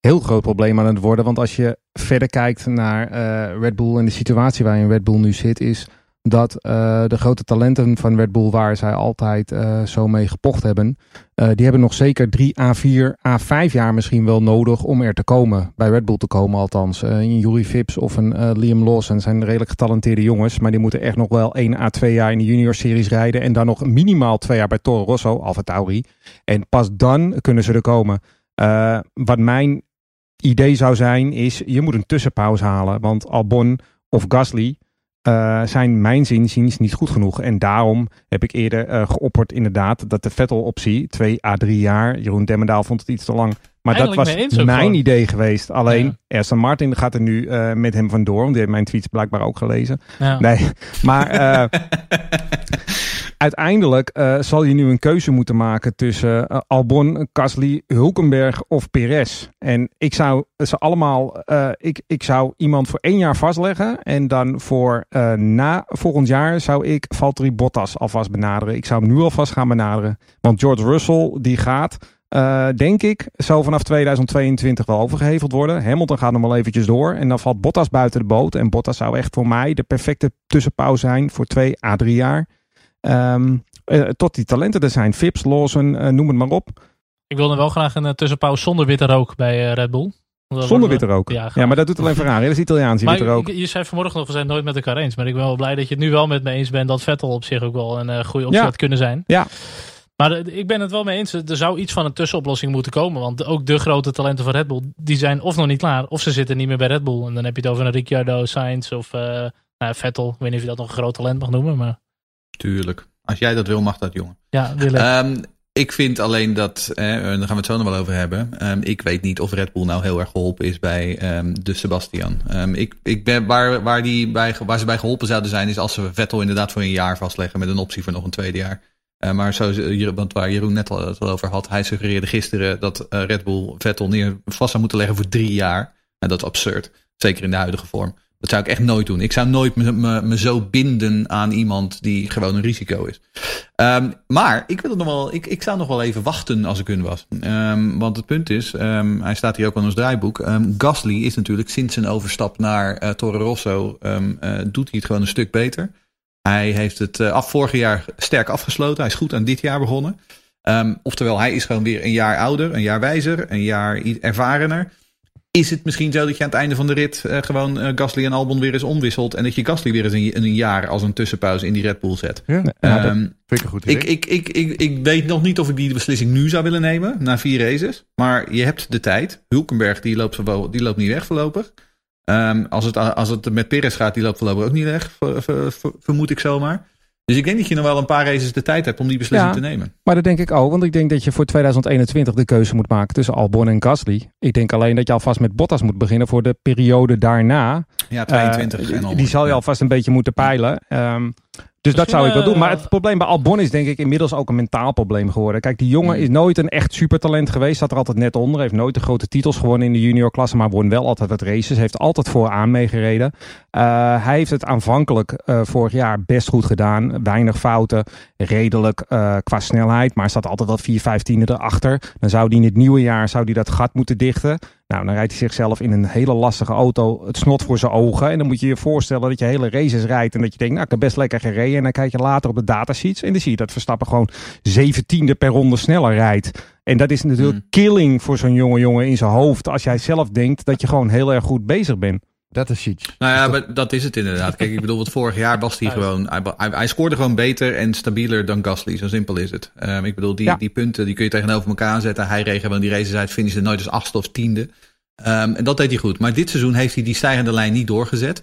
heel groot probleem aan het worden. Want als je verder kijkt naar eh, Red Bull en de situatie waarin Red Bull nu zit, is dat eh, de grote talenten van Red Bull, waar zij altijd eh, zo mee gepocht hebben, eh, die hebben nog zeker drie A4, A5 jaar misschien wel nodig om er te komen. Bij Red Bull te komen althans. Een Yuri Vips of een Liam Lawson zijn redelijk getalenteerde jongens. Maar die moeten echt nog wel 1 A2 jaar in de junior series rijden. En dan nog minimaal twee jaar bij Toro Rosso, Alfa Tauri. En pas dan kunnen ze er komen. Wat mijn idee zou zijn, is je moet een tussenpauze halen. Want Albon of Gasly uh, zijn mijn zinziens niet goed genoeg. En daarom heb ik eerder uh, geopperd inderdaad dat de Vettel-optie, 2 à 3 jaar. Jeroen Demmendaal vond het iets te lang. Maar dat was mijn idee geweest. Alleen ja. Aston Martin gaat er nu uh, met hem vandoor. Want die heeft mijn tweets blijkbaar ook gelezen. Ja. Nee, maar uiteindelijk uh, zal je nu een keuze moeten maken tussen uh, Albon, Gasly, Hulkenberg of Perez. En ik zou ze allemaal, uh, ik, ik zou iemand voor één jaar vastleggen. En dan voor na volgend jaar zou ik Valtteri Bottas alvast benaderen. Ik zou hem nu alvast gaan benaderen. Want George Russell, die gaat, denk ik, zo vanaf 2022 wel overgeheveld worden. Hamilton gaat nog wel eventjes door. En dan valt Bottas buiten de boot. En Bottas zou echt voor mij de perfecte tussenpauze zijn voor twee à drie jaar. Um, uh, tot die talenten er zijn. Fips, Lawson, uh, noem het maar op. Ik wilde wel graag een uh, tussenpauze zonder witte rook bij Red Bull. Zonder witte rook? Ja, ja, maar dat doet alleen Ferrari. Dat is Italiaans, maar witte rook. Je, zei vanmorgen nog, we zijn nooit met elkaar eens. Maar ik ben wel blij dat je het nu wel met me eens bent dat Vettel op zich ook wel een goede optie ja. had kunnen zijn. Ja. Maar ik ben het wel mee eens. Er zou iets van een tussenoplossing moeten komen. Want ook de grote talenten van Red Bull, die zijn of nog niet klaar, of ze zitten niet meer bij Red Bull. En dan heb je het over een Ricciardo, Sainz of nou, Vettel. Ik weet niet of je dat nog een groot talent mag noemen, maar... Tuurlijk. Als jij dat wil, mag dat, jongen. Ja, wil ik. Um, ik vind alleen dat, eh, daar gaan we het zo nog wel over hebben. Um, ik weet niet of Red Bull nou heel erg geholpen is bij um, de Sebastian. ik, ik ben, waar, waar, die bij, waar ze bij geholpen zouden zijn, is als ze Vettel inderdaad voor een jaar vastleggen met een optie voor nog een tweede jaar. Uh, maar zo, want waar Jeroen net al het al over had, hij suggereerde gisteren dat uh, Red Bull Vettel neer vast zou moeten leggen voor drie jaar. En dat is absurd. Zeker in de huidige vorm. Dat zou ik echt nooit doen. Ik zou nooit me, me, zo binden aan iemand die gewoon een risico is. Um, maar ik, wil het nog wel, ik, ik zou nog wel even wachten als ik hun was. Um, want het punt is, um, hij staat hier ook aan ons draaiboek. Gasly is natuurlijk sinds zijn overstap naar uh, Toro Rosso, uh, doet hij het gewoon een stuk beter. Hij heeft het uh, af vorig jaar sterk afgesloten. Hij is goed aan dit jaar begonnen. oftewel, hij is gewoon weer een jaar ouder, een jaar wijzer, een jaar ervarener. Is het misschien zo dat je aan het einde van de rit uh, gewoon uh, Gasly en Albon weer eens omwisselt. En dat je Gasly weer eens een, een jaar als een tussenpauze in die Red Bull zet? Ja, ja um, vind ik een goed idee. Ik, ik, ik, ik, ik weet nog niet of ik die beslissing nu zou willen nemen, na vier races. Maar je hebt de tijd. Hulkenberg die loopt, die loopt niet weg voorlopig. Um, als, het, als het met Perez gaat, die loopt voorlopig ook niet weg, ver, ver, ver, vermoed ik zomaar. Dus ik denk dat je nog wel een paar races de tijd hebt om die beslissing ja, te nemen. Maar dat denk ik ook. Want ik denk dat je voor 2021 de keuze moet maken tussen Albon en Gasly. Ik denk alleen dat je alvast met Bottas moet beginnen voor de periode daarna. Ja, 22 uh, en Die zal je alvast een beetje moeten peilen. Um, dus dat zou ik wel doen. Maar het probleem bij Albon is denk ik inmiddels ook een mentaal probleem geworden. Kijk, die jongen is nooit een echt supertalent geweest. Zat er altijd net onder. Heeft nooit de grote titels gewonnen in de juniorklasse. Maar won wel altijd wat races. Heeft altijd vooraan meegereden. Uh, hij heeft het aanvankelijk uh, vorig jaar best goed gedaan. Weinig fouten. Redelijk uh, qua snelheid. Maar staat altijd wel 4, 15 erachter. Dan zou hij in het nieuwe jaar zou die dat gat moeten dichten. Nou, dan rijdt hij zichzelf in een hele lastige auto het snot voor zijn ogen. En dan moet je je voorstellen dat je hele races rijdt. En dat je denkt, nou, ik heb best lekker gereden. En dan kijk je later op de datasheets. En dan zie je dat Verstappen gewoon zeventiende per ronde sneller rijdt. En dat is natuurlijk mm. killing voor zo'n jonge jongen in zijn hoofd. Als jij zelf denkt dat je gewoon heel erg goed bezig bent. Dat is iets. Nou ja, dat is het inderdaad. Kijk, ik bedoel, wat vorig jaar was hij gewoon. Hij, hij, hij, scoorde gewoon beter en stabieler dan Gasly. Zo simpel is het. Um, ik bedoel, die, ja. die punten die kun je tegenover elkaar zetten. Hij reed gewoon die races uit, finishte nooit als achtste of tiende. Um, en dat deed hij goed. Maar dit seizoen heeft hij die stijgende lijn niet doorgezet.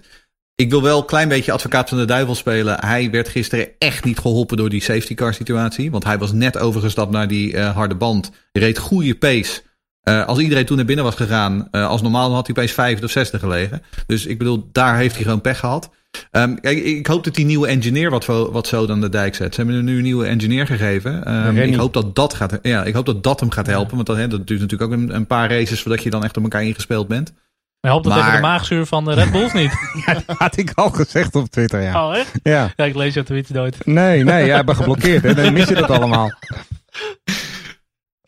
Ik wil wel een klein beetje advocaat van de duivel spelen. Hij werd gisteren echt niet geholpen door die safety car situatie. Want hij was net overgestapt naar die uh, harde band. Reed goede pace. Uh, als iedereen toen naar binnen was gegaan, uh, als normaal had hij opeens vijfde of zesde gelegen. Dus ik bedoel, daar heeft hij gewoon pech gehad. Um, kijk, ik hoop dat die nieuwe engineer wat, wat zo dan de dijk zet. Ze hebben hem nu een nieuwe engineer gegeven. Um, ik hoop dat dat gaat, ja, ik hoop dat dat hem gaat helpen. Want dat, hè, dat duurt natuurlijk ook een, een, paar races voordat je dan echt op elkaar ingespeeld bent. Maar helpt dat maar... even de maagzuur van de Red Bulls niet? ja, dat had ik al gezegd op Twitter, ja. Oh, echt? Ja. ja ik lees je tweets nooit. Nee, nee, jij bent geblokkeerd. Hè? Dan mis je dat allemaal.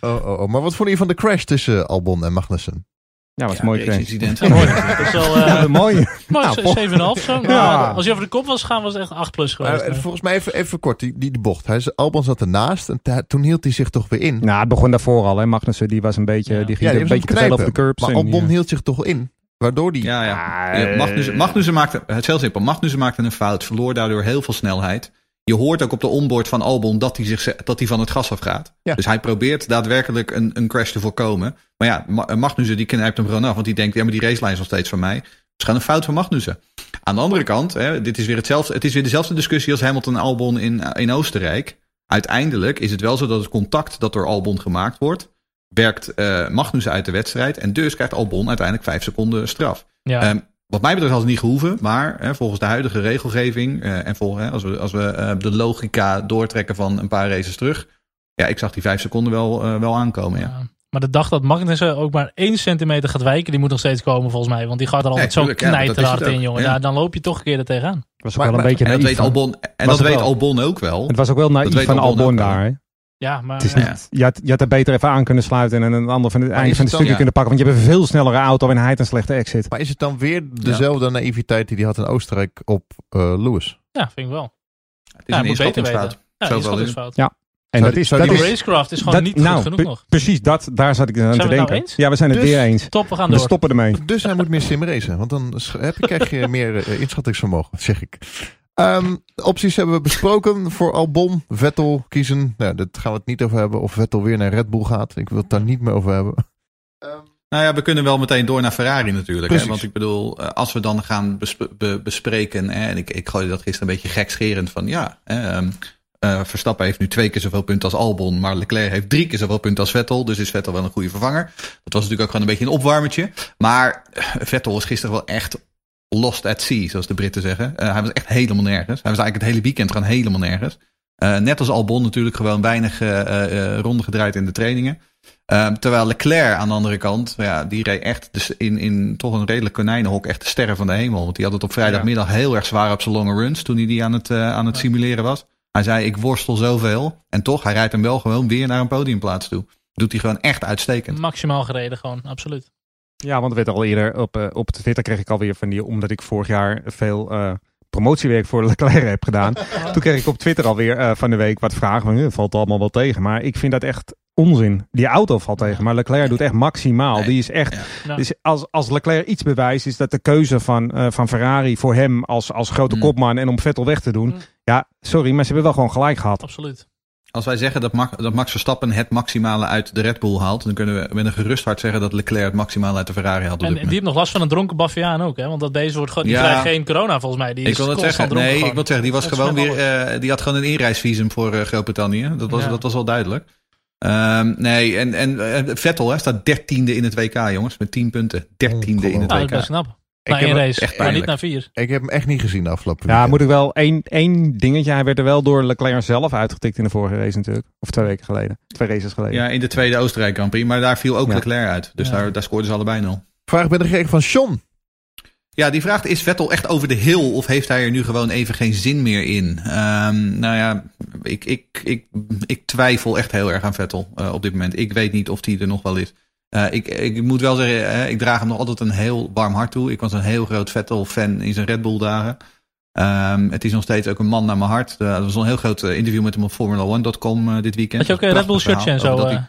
Oh, oh, oh. Maar wat vond je van de crash tussen Albon en Magnussen? Ja, was ja, mooi incident. Ja, mooi. Dat is wel, uh, ja, mooi. Maar nou, 7,5 zo. Ja. Als je over de kop was gaan, was het echt 8 plus geweest. Uh, volgens mij even, even kort, die, die, die bocht. Hij, Albon zat ernaast en toen hield hij zich toch weer in. Nou, het begon daarvoor al. Hè. Magnussen die was een beetje, ja. die ging die een beetje te veel op de curbs. Maar Albon hield zich toch in. Waardoor die... Ja, ja. ja Magnussen, Magnussen maakte, het is heel simpel. Magnussen maakte een fout, verloor daardoor heel veel snelheid. Je hoort ook op de onboard van Albon dat hij, zich, dat hij van het gas afgaat. Ja. Dus hij probeert daadwerkelijk een, een crash te voorkomen. Maar ja, Ma- Magnussen die knijpt hem gewoon af. Want die denkt, ja, maar die racelijn is nog steeds van mij. Het is gewoon een fout van Magnussen. Aan de andere kant, hè, dit is weer hetzelfde, het is weer dezelfde discussie als Hamilton en Albon in, in Oostenrijk. Uiteindelijk is het wel zo dat het contact dat door Albon gemaakt wordt, werkt eh Magnussen uit de wedstrijd. En dus krijgt Albon uiteindelijk vijf seconden straf. Ja. Ehm, wat mij betreft had het niet gehoeven, maar hè, volgens de huidige regelgeving eh, en volgens, hè, als we, als we eh, de logica doortrekken van een paar races terug, ja, ik zag die vijf seconden wel, eh, wel aankomen. Ja. Ja. Maar de dag dat Magnussen ook maar één centimeter gaat wijken, die moet nog steeds komen volgens mij. Want die gaat er altijd zo ja, dat knijterhard in, jongen. ja. Ja, dan loop je toch een keer er tegenaan. Was ook Maar- wel een maar- beetje En dat weet Albon, en dat weet. Albon ook wel. Het was ook wel Dat naïef weet van Albon Albon daar. Hè? Ja, maar Het is Ja. niet, je, had, je had er beter even aan kunnen sluiten en een ander van het einde van de studie ja. kunnen pakken. Want je hebt een veel snellere auto en hij heeft een slechte exit. Maar is het dan weer dezelfde naïviteit die hij had in Oostenrijk op eh, Lewis? ja, vind ik wel. Het is Ja, een moet beter inschattingsfout. weten. Ja, fout. Ja. En dat is, dat die De is racecraft is gewoon dat- niet goed nou, genoeg nog. Precies, dat, daar zat ik aan Zijn te we het nou denken. eens? ja, we zijn het Dus- weer eens. Top, we gaan We door. stoppen ermee. Dus hij moet meer sim racen. Want dan heb je, krijg je meer eh, inschattingsvermogen, zeg ik. Ehm, de opties hebben we besproken voor Albon, Vettel kiezen. Nou, daar gaan we het niet over hebben. Of Vettel weer naar Red Bull gaat. Ik wil het daar niet meer over hebben. Nou ja, we kunnen wel meteen door naar Ferrari natuurlijk. Hè? Want ik bedoel, eh, als we dan gaan besp- be- bespreken. Hè, en ik, ik gooide dat gisteren een beetje gekscherend van ja. hè, ehm, eh, Verstappen heeft nu twee keer zoveel punten als Albon. Maar Leclerc heeft drie keer zoveel punten als Vettel. Dus is Vettel wel een goede vervanger. Dat was natuurlijk ook gewoon een beetje een opwarmertje. Maar eh, Vettel was gisteren wel echt lost at sea, zoals de Britten zeggen. Eh, hij was echt helemaal nergens. Hij was eigenlijk het hele weekend gewoon helemaal nergens. Eh, net als Albon natuurlijk gewoon weinig eh, ronden gedraaid in de trainingen. Ehm, terwijl Leclerc aan de andere kant, ja, die reed echt dus in, in toch een redelijk konijnenhok echt de sterren van de hemel. Want die had het op vrijdagmiddag heel erg zwaar op zijn lange runs toen hij die aan het, aan het simuleren was. Hij zei, ik worstel zoveel. En toch, hij rijdt hem wel gewoon weer naar een podiumplaats toe. Doet hij gewoon echt uitstekend. Maximaal gereden gewoon, absoluut. Ja, want er werd al eerder op, eh, op Twitter kreeg ik alweer van die, omdat ik vorig jaar veel eh, promotiewerk voor Leclerc heb gedaan. Toen kreeg ik op Twitter alweer eh van de week wat vragen van, "Eh, valt allemaal wel tegen. Maar ik vind dat echt onzin. Die auto valt tegen, maar Leclerc doet echt maximaal. Nee. Die is echt, Ja. Dus als, als Leclerc iets bewijst, is dat de keuze van, eh, van Ferrari voor hem als, als grote Mm. kopman en om Vettel weg te doen. Mm. Ja, sorry, maar ze hebben wel gewoon gelijk gehad. Absoluut. Als wij zeggen dat, Max, dat Max Verstappen het maximale uit de Red Bull haalt, dan kunnen we met een gerust hart zeggen dat Leclerc het maximale uit de Ferrari haalt. En die heeft nog last van een dronken Baviaan ook, hè? Want dat deze wordt gewoon, die Ja. krijgt geen corona volgens mij. Die is Ik wil het zeggen. Nee, gewoon. ik wil het zeggen. Die was Dat is gewoon weer. eh, die had gewoon een inreisvisum voor eh, Groot-Brittannië. Dat was, Ja. dat was wel duidelijk. Ehm, nee, en, en eh, Vettel hè, staat dertiende in het WK, jongens. Met 10 punten. Dertiende in het Nou, dat is WK. best knap. Ik Na heb één hem race, echt maar niet na vier. Ik heb hem echt niet gezien de afgelopen Ja, weekend. moet ik wel één, één dingetje. Hij werd er wel door Leclerc zelf uitgetikt in de vorige race natuurlijk. Of twee weken geleden. Twee races geleden. Ja, in de tweede Oostenrijk Grand Prix. Maar daar viel ook Ja. Leclerc uit. Dus Ja. daar, daar scoorden ze allebei nul. Vraag ben gekregen van Sean. Ja, die vraagt: is Vettel echt over de hill of heeft hij er nu gewoon even geen zin meer in? Ehm, nou ja, ik, ik, ik, ik twijfel echt heel erg aan Vettel eh, op dit moment. Ik weet niet of die er nog wel is. Eh, ik, ik moet wel zeggen, eh, ik draag hem nog altijd een heel warm hart toe. Ik was een heel groot Vettel-fan in zijn Red Bull-dagen. Ehm, het is nog steeds ook een man naar mijn hart. Eh, er was een heel groot interview met hem op Formula1.com eh, dit weekend. Had je ook een Red Bull shirtje en zo?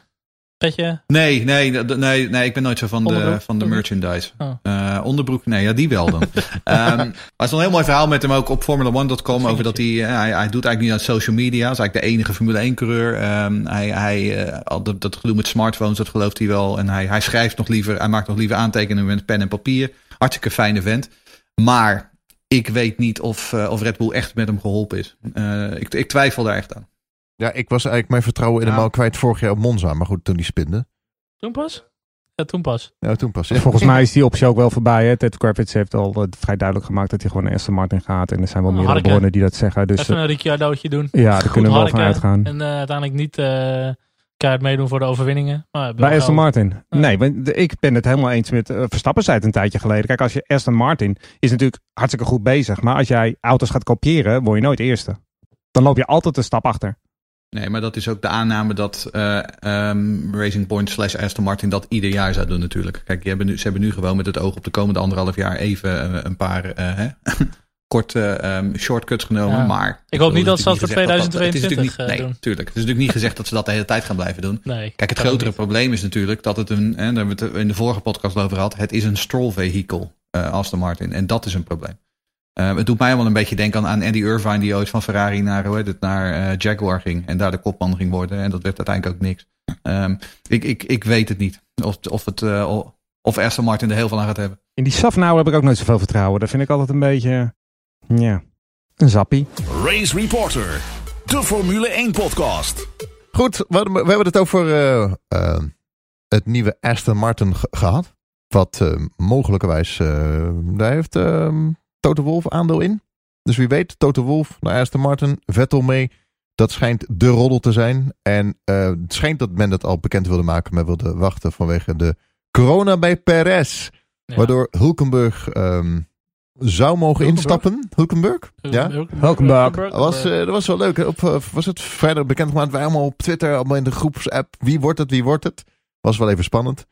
Petje? Nee, nee, nee, nee, ik ben nooit zo van de, van de merchandise. Oh. Eh, onderbroek, nee, ja, die wel dan. Ehm, maar er is een heel mooi verhaal met hem ook op Formula1.com over dat hij, eh, hij, hij doet eigenlijk niet aan social media. Hij is eigenlijk de enige Formule 1 coureur. Ehm, hij, hij, eh, al dat, dat gedoe met smartphones, dat gelooft hij wel. En hij, hij schrijft nog liever, hij maakt nog liever aantekeningen met pen en papier. Hartstikke fijne vent. Maar ik weet niet of, eh, of Red Bull echt met hem geholpen is. Eh, ik, ik twijfel daar echt aan. Ja, ik was eigenlijk mijn vertrouwen in hem Ja. al kwijt vorig jaar op Monza. Maar goed, toen die spinde. Toen pas? Ja, toen pas. Ja, toen pas. Volgens mij is die optie ook wel voorbij. Hè. Ted Kravitz heeft al eh, vrij duidelijk gemaakt dat hij gewoon naar Aston Martin gaat. En er zijn wel Oh, meerdere Harken. bronnen die dat zeggen. Dus Even eh, een Ricciardootje doen. ja, daar Goed kunnen we wel van uitgaan. En eh, uiteindelijk niet eh keihard meedoen voor de overwinningen. Maar Bij Aston. Martin? Nee, want ik ben het helemaal eens met Verstappen zei het een tijdje geleden. Kijk, als je Aston Martin is natuurlijk hartstikke goed bezig. Maar als jij auto's gaat kopiëren, word je nooit eerste. Dan loop je altijd een stap achter. Nee, maar dat is ook de aanname dat eh, ehm, Racing Point slash Aston Martin dat ieder jaar zou doen natuurlijk. Kijk, die hebben nu, ze hebben nu gewoon met het oog op de komende anderhalf jaar even eh, een paar eh, hè, korte ehm, shortcuts genomen. Ja. Maar Ik hoop niet dat ze dat voor natuurlijk niet gezegd dat- het is 2022 natuurlijk niet- doen. Tuurlijk. Het is natuurlijk niet gezegd dat ze dat de hele tijd gaan blijven doen. Nee. Kijk, het grotere probleem is natuurlijk dat het een, hè, daar hebben we het in de vorige podcast over gehad, het is een stroll vehicle, eh Aston Martin. En dat is een probleem. Uh, het doet mij wel een beetje denken aan, aan Andy Irvine, die ooit van Ferrari naar, hoe heet het, naar uh, Jaguar ging. En daar de kopman ging worden. En dat werd uiteindelijk ook niks. Um, ik, ik, ik weet het niet. Of, of, het, uh, of Aston Martin er heel veel aan gaat hebben. In die Safnauer heb ik ook nooit zoveel vertrouwen. Dat vind ik altijd een beetje, ja, een zappie. Race Reporter, de Formule 1 podcast. Goed, we, we hebben het over het nieuwe Aston Martin gehad. Wat uh, mogelijkerwijs, uh, daar heeft uh, Toto Wolf aandeel in. Dus wie weet, Toto Wolf naar Aston Martin, Vettel mee. Dat schijnt de roddel te zijn. En het schijnt dat men dat al bekend wilde maken, maar wilde wachten vanwege de corona bij Perez. Ja. Waardoor Hulkenberg um, zou mogen instappen. Hulkenberg? Ja? Hulkenberg. Dat was, dat was wel leuk. Op, was het vrijdag bekend gemaakt? Wij allemaal op Twitter, allemaal in de groepsapp. Wie wordt het, wie wordt het? Was wel even spannend.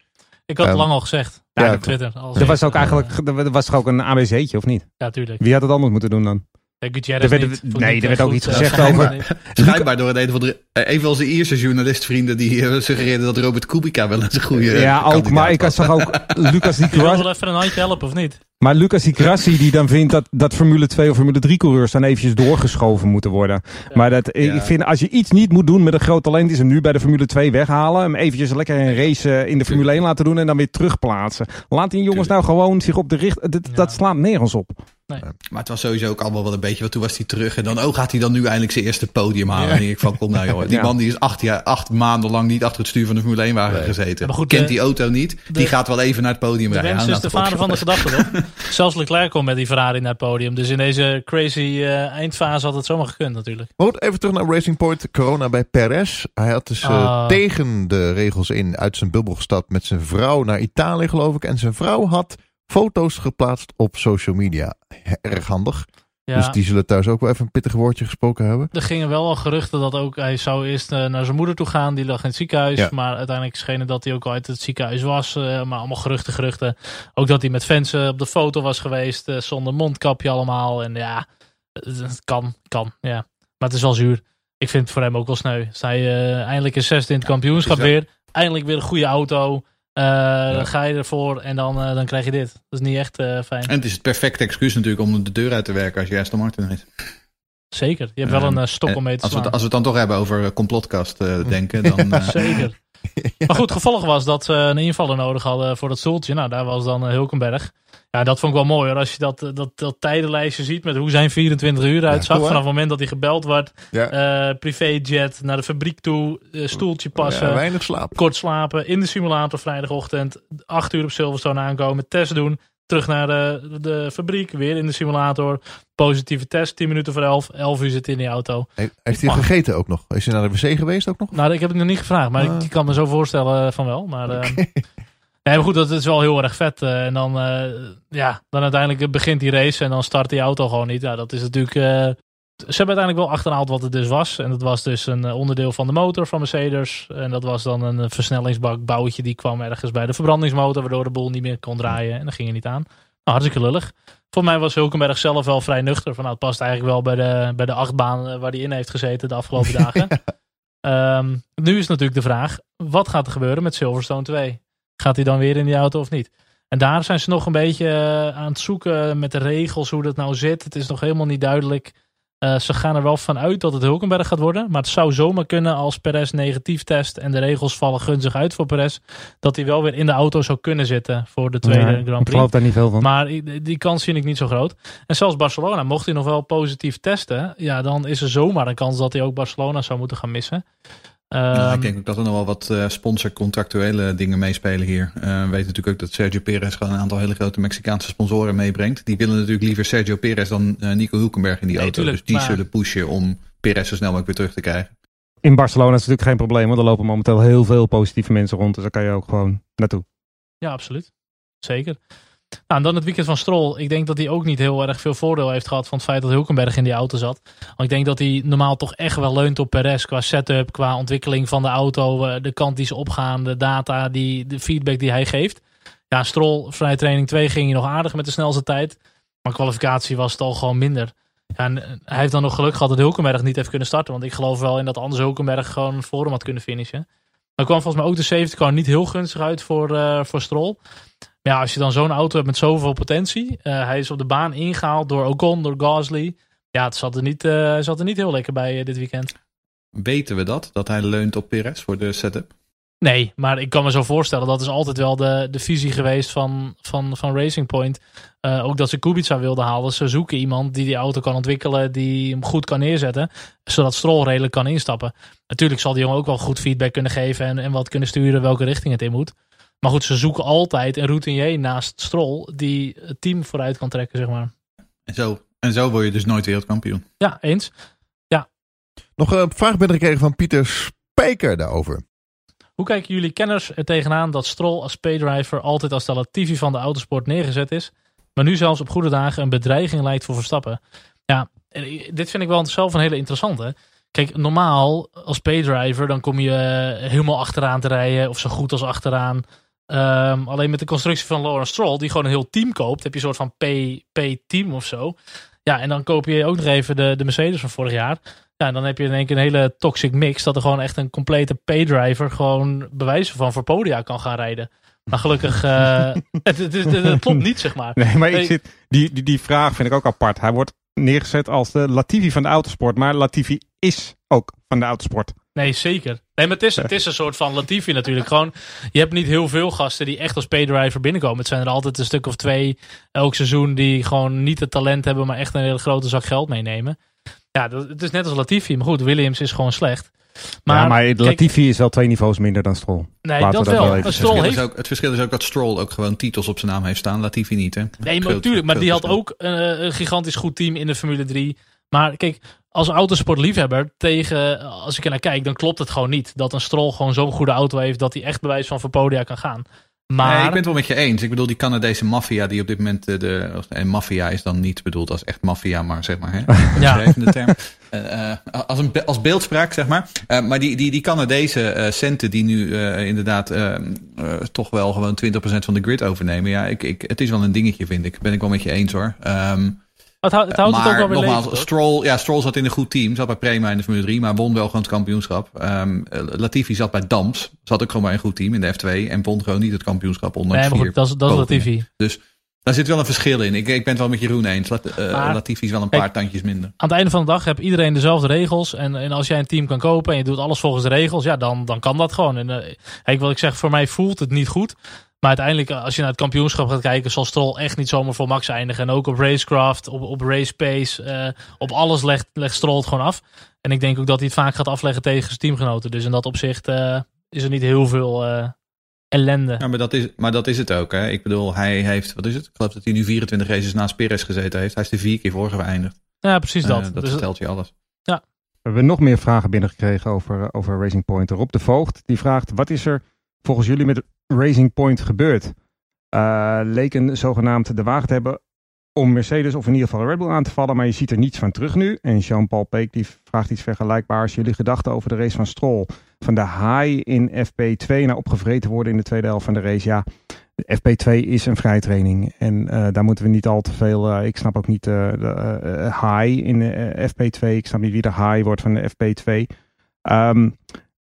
Ik had het Um, lang al gezegd. Ja, ja, op Twitter. Als Er was ook eh, eigenlijk, er was toch ook een ABC'tje of niet? Ja, tuurlijk. Wie had het anders moeten doen dan? Ja, Gutierrez Er werd- niet. Nee, niet, er eh, werd ook goed, iets eh, gezegd schijnbaar over- niet. Schijnbaar door een, een, van de, eh, een van onze Ierse journalistvrienden die eh, suggereerden dat Robert Kubica wel eens een goede ja, ook. Maar ik was. zag ook Lucas Di Je wil wel even een handje helpen, of niet? Maar Lucas Di Grassi die dan vindt dat, dat Formule 2 of Formule 3 coureurs dan eventjes doorgeschoven moeten worden. Maar dat, ik Ja. vind als je iets niet moet doen met een groot talent is hem nu bij de Formule 2 weghalen. Hem eventjes lekker een race eh, in de Formule 1 laten doen en dan weer terugplaatsen. Laat die jongens nou gewoon zich op de richt... Dat, Ja. dat slaat nergens op. Maar het was sowieso ook allemaal wel een beetje, want toen was hij terug. En dan, oh, gaat hij dan nu eindelijk zijn eerste podium halen? En ik van, kom nou joh. Die Ja. man die is acht, jaar, acht maanden lang niet achter het stuur van de Formule 1 wagen gezeten. Maar goed, Kent de- die auto niet. de- die gaat wel even naar het podium De rijden. wens Ja, is de vader van de gedachte, toch? Zelfs Leclerc komt met die Ferrari naar het podium. Dus in deze crazy eh, eindfase had het zomaar gekund natuurlijk. Maar goed, even terug naar Racing Point. Corona bij Perez. Hij had dus eh, Ah. tegen de regels in uit zijn bubbel gestapt met zijn vrouw naar Italië, geloof ik. En zijn vrouw had foto's geplaatst op social media. Erg handig. Ja, Dus die zullen thuis ook wel even een pittig woordje gesproken hebben. Er gingen wel al geruchten dat ook hij zou eerst eh, naar zijn moeder toe gaan. Die lag in het ziekenhuis. Ja. Maar uiteindelijk scheen het dat hij ook al uit het ziekenhuis was. eh, maar allemaal geruchten, geruchten. Ook dat hij met fans eh, op de foto was geweest. zonder mondkapje allemaal. En ja, het, kan, kan. Ja. Maar het is wel zuur. Ik vind het voor hem ook wel sneu. Eh, eindelijk is zesde in het kampioenschap weer. Eindelijk weer een goede auto. Eh, Dan ga je ervoor en dan, eh, dan krijg je dit. Dat is niet echt eh, fijn. En het is het perfecte excuus natuurlijk om de deur uit te werken als je Aston Martin is. Zeker. Je hebt wel een eh, stok om mee te als we, slaan. als we het dan toch hebben over complotkast denken, dan... Zeker. Maar goed, gevolg was dat ze een invaller nodig hadden voor dat stoeltje. Nou, daar was dan Hulkenberg. Ja, dat vond ik wel mooi hoor. Als je dat, eh, dat, dat tijdenlijstje ziet met hoe zijn 24 uur eruit zag. cool, hè? vanaf het moment dat hij gebeld werd. Ja. eh privéjet naar de fabriek toe. eh, stoeltje passen. Ja, weinig slaap. kort slapen. In de simulator vrijdagochtend. 8 uur op Silverstone aankomen. Test doen. Terug naar de, de fabriek. Weer in de simulator. Positieve test. 10 minuten voor 11. 11 uur zit in die auto. He- Heeft hij gegeten ook nog? Is hij naar de wc geweest ook nog? Nou, ik heb het nog niet gevraagd, maar Ah. ik, ik kan me zo voorstellen van wel. Maar, nee, maar goed, dat is wel heel erg vet. eh, en dan, eh, ja, dan uiteindelijk begint die race en dan start die auto gewoon niet. Ja, dat is natuurlijk. eh, ze hebben uiteindelijk wel achterhaald wat het dus was. En dat was dus een onderdeel van de motor van Mercedes. En dat was dan een versnellingsbak bouwtje die kwam ergens bij de verbrandingsmotor, waardoor de boel niet meer kon draaien. En dan ging het niet aan. Nou, hartstikke lullig. Voor mij was Hulkenberg zelf wel vrij nuchter. Van, nou, het past eigenlijk wel bij de, bij de achtbaan waar hij in heeft gezeten de afgelopen dagen. Ehm, nu is natuurlijk de vraag, wat gaat er gebeuren met Silverstone 2? Gaat hij dan weer in die auto of niet? En daar zijn ze nog een beetje eh, aan het zoeken met de regels, hoe dat nou zit. Het is nog helemaal niet duidelijk. Eh, ze gaan er wel van uit dat het Hulkenberg gaat worden. Maar het zou zomaar kunnen als Perez negatief test en de regels vallen gunstig uit voor Perez. Dat hij wel weer in de auto zou kunnen zitten voor de tweede Ja, Grand ik Prix. geloof daar niet veel van. Maar die die kans zie ik niet zo groot. En zelfs Barcelona, mocht hij nog wel positief testen, ja, dan is er zomaar een kans dat hij ook Barcelona zou moeten gaan missen. Nou, Ehm, ik denk ook dat er nog wel wat eh sponsorcontractuele dingen meespelen hier. Eh, we weten natuurlijk ook dat Sergio Perez gewoon een aantal hele grote Mexicaanse sponsoren meebrengt. Die willen natuurlijk liever Sergio Perez dan eh, Nico Hulkenberg in die Nee, auto. tuurlijk, dus die maar- zullen pushen om Perez zo snel mogelijk weer terug te krijgen. In Barcelona is het natuurlijk geen probleem, want er lopen momenteel heel veel positieve mensen rond. Dus daar kan je ook gewoon naartoe. Ja, absoluut. Zeker. Nou, en dan het weekend van Stroll. Ik denk dat hij ook niet heel erg veel voordeel heeft gehad van het feit dat Hulkenberg in die auto zat. Want ik denk dat hij normaal toch echt wel leunt op Perez qua setup, qua ontwikkeling van de auto, eh, de kant die ze opgaan, de data, die, de feedback die hij geeft. Ja, Stroll, vrije training 2 ging hij nog aardig met de snelste tijd. Maar kwalificatie was het al gewoon minder. Ja, en eh, hij heeft dan nog geluk gehad dat Hulkenberg niet heeft kunnen starten. Want ik geloof wel in dat anders Hulkenberg gewoon voor had kunnen finishen. Dan kwam volgens mij ook de safety car niet heel gunstig uit voor, eh voor Stroll. Ja, als je dan zo'n auto hebt met zoveel potentie. eh, hij is op de baan ingehaald door Ocon, door Gasly. Ja, het zat er niet, hij zat er niet heel lekker bij eh, dit weekend. Weten we dat? Dat hij leunt op Perez voor de setup? Nee, maar ik kan me zo voorstellen, dat is altijd wel de, de visie geweest van, van, van Racing Point. Ook dat ze Kubica wilden halen. Ze zoeken iemand die die auto kan ontwikkelen, die hem goed kan neerzetten, zodat Stroll redelijk kan instappen. Natuurlijk zal die jongen ook wel goed feedback kunnen geven en, en wat kunnen sturen welke richting het in moet. Maar goed, ze zoeken altijd een routinier naast Stroll die het team vooruit kan trekken, zeg maar. En zo, en zo word je dus nooit wereldkampioen. Ja, eens. Nog een vraag binnengekregen van Pieter Spijker daarover. Hoe kijken jullie kenners er tegenaan dat Stroll als paydriver altijd als de Latifi van de autosport neergezet is, maar nu zelfs op goede dagen een bedreiging lijkt voor Verstappen? Ja, en dit vind ik wel zelf een hele interessante. Kijk, normaal als paydriver dan kom je eh, helemaal achteraan te rijden of zo goed als achteraan. Ehm, alleen met de constructie van Lawrence Stroll, die gewoon een heel team koopt, heb je een soort van P-team of zo. Ja, en dan koop je ook nog even de, de Mercedes van vorig jaar. Ja, en dan heb je in één keer een hele toxic mix. Dat er gewoon echt een complete paydriver gewoon bewijzen van voor podia kan gaan rijden. Maar gelukkig, eh, het, het, het, het klopt niet, zeg maar. Nee, maar ik zit, die, die, die vraag vind ik ook apart. Hij wordt neergezet als de Latifi van de autosport. Maar Latifi is ook van de autosport. Nee, zeker. Nee, maar het is, het is een soort van Latifi natuurlijk. Gewoon, je hebt niet heel veel gasten die echt als paydriver binnenkomen. Het zijn er altijd een stuk of twee elk seizoen die gewoon niet het talent hebben, maar echt een hele grote zak geld meenemen. Ja, dat, het is net als Latifi. Maar goed, Williams is gewoon slecht. Maar, ja, maar kijk, Latifi is wel twee niveaus minder dan Stroll. nee, laten dat we dat wel. wel Het Stroll verschil, heeft is ook, het verschil is ook dat Stroll ook gewoon titels op zijn naam heeft staan. Latifi niet, hè? Nee, maar natuurlijk. Maar die had ook eh, een gigantisch goed team in de Formule 3. Maar kijk, als autosportliefhebber tegen, als ik er naar kijk, dan klopt het gewoon niet. Dat een Stroll gewoon zo'n goede auto heeft dat hij echt bewijs van voor podia kan gaan. Maar Nee, ik ben het wel met je eens. Ik bedoel, die Canadese maffia die op dit moment eh, de... En maffia is dan niet bedoeld als echt maffia, maar zeg maar, hè? Ja. Term. Eh, eh, als, een, als beeldspraak, zeg maar. Eh, maar die, die, die Canadese eh, centen die nu eh, inderdaad toch wel gewoon 20% van de grid overnemen. Ja, ik, ik, het is wel een dingetje, vind ik. Ben ik wel met je eens, hoor. Ehm, het, houdt- het houdt maar het ook wel weer nogmaals, leven. Stroll, ja, Stroll zat in een goed team. Zat bij Prema in de Formule 3, maar won wel gewoon het kampioenschap. Ehm, eh, Latifi zat bij Dams. Zat ook gewoon bij een goed team in de F2. En won gewoon niet het kampioenschap, ondanks Nee, maar goed, dat is, dat is. Latifi. Daar zit wel een verschil in. Ik, ik ben het wel met Jeroen eens. Lat, eh, Maar- Latifi is wel een Kijk, paar tandjes minder. Aan het einde van de dag heeft iedereen dezelfde regels. En, en als jij een team kan kopen en je doet alles volgens de regels, ja, dan, dan kan dat gewoon. En eh, kijk, wat ik zeg, voor mij voelt het niet goed. Maar uiteindelijk, als je naar het kampioenschap gaat kijken, zal Stroll echt niet zomaar voor Max eindigen. En ook op racecraft, op, op race pace, eh, op alles legt, legt Stroll het gewoon af. En ik denk ook dat hij het vaak gaat afleggen tegen zijn teamgenoten. Dus in dat opzicht eh, is er niet heel veel eh, ellende. Ja, maar dat, is, maar dat is het ook. Hè. Ik bedoel, hij heeft, wat is het? Ik geloof dat hij nu 24 races naast Perez gezeten heeft. Hij is er vier keer voor geëindigd. Ja, precies dat. Eh, dat dus, vertelt je alles. We hebben nog meer vragen binnengekregen over, over Racing Point. Rob de Voogd die vraagt: wat is er volgens jullie met Racing Point gebeurd? Eh, leken zogenaamd de wagen te hebben om Mercedes of in ieder geval Red Bull aan te vallen, maar je ziet er niets van terug nu. En Jean-Paul Peek die vraagt iets vergelijkbaars. Jullie gedachten over de race van Stroll. Van de high in FP2 naar opgevreten worden in de tweede helft van de race. Ja, de FP2 is een vrijtraining. En eh, daar moeten we niet al te veel. eh, ik snap ook niet de high in de eh, FP2. Ik snap niet wie de high wordt van de FP2. Ehm,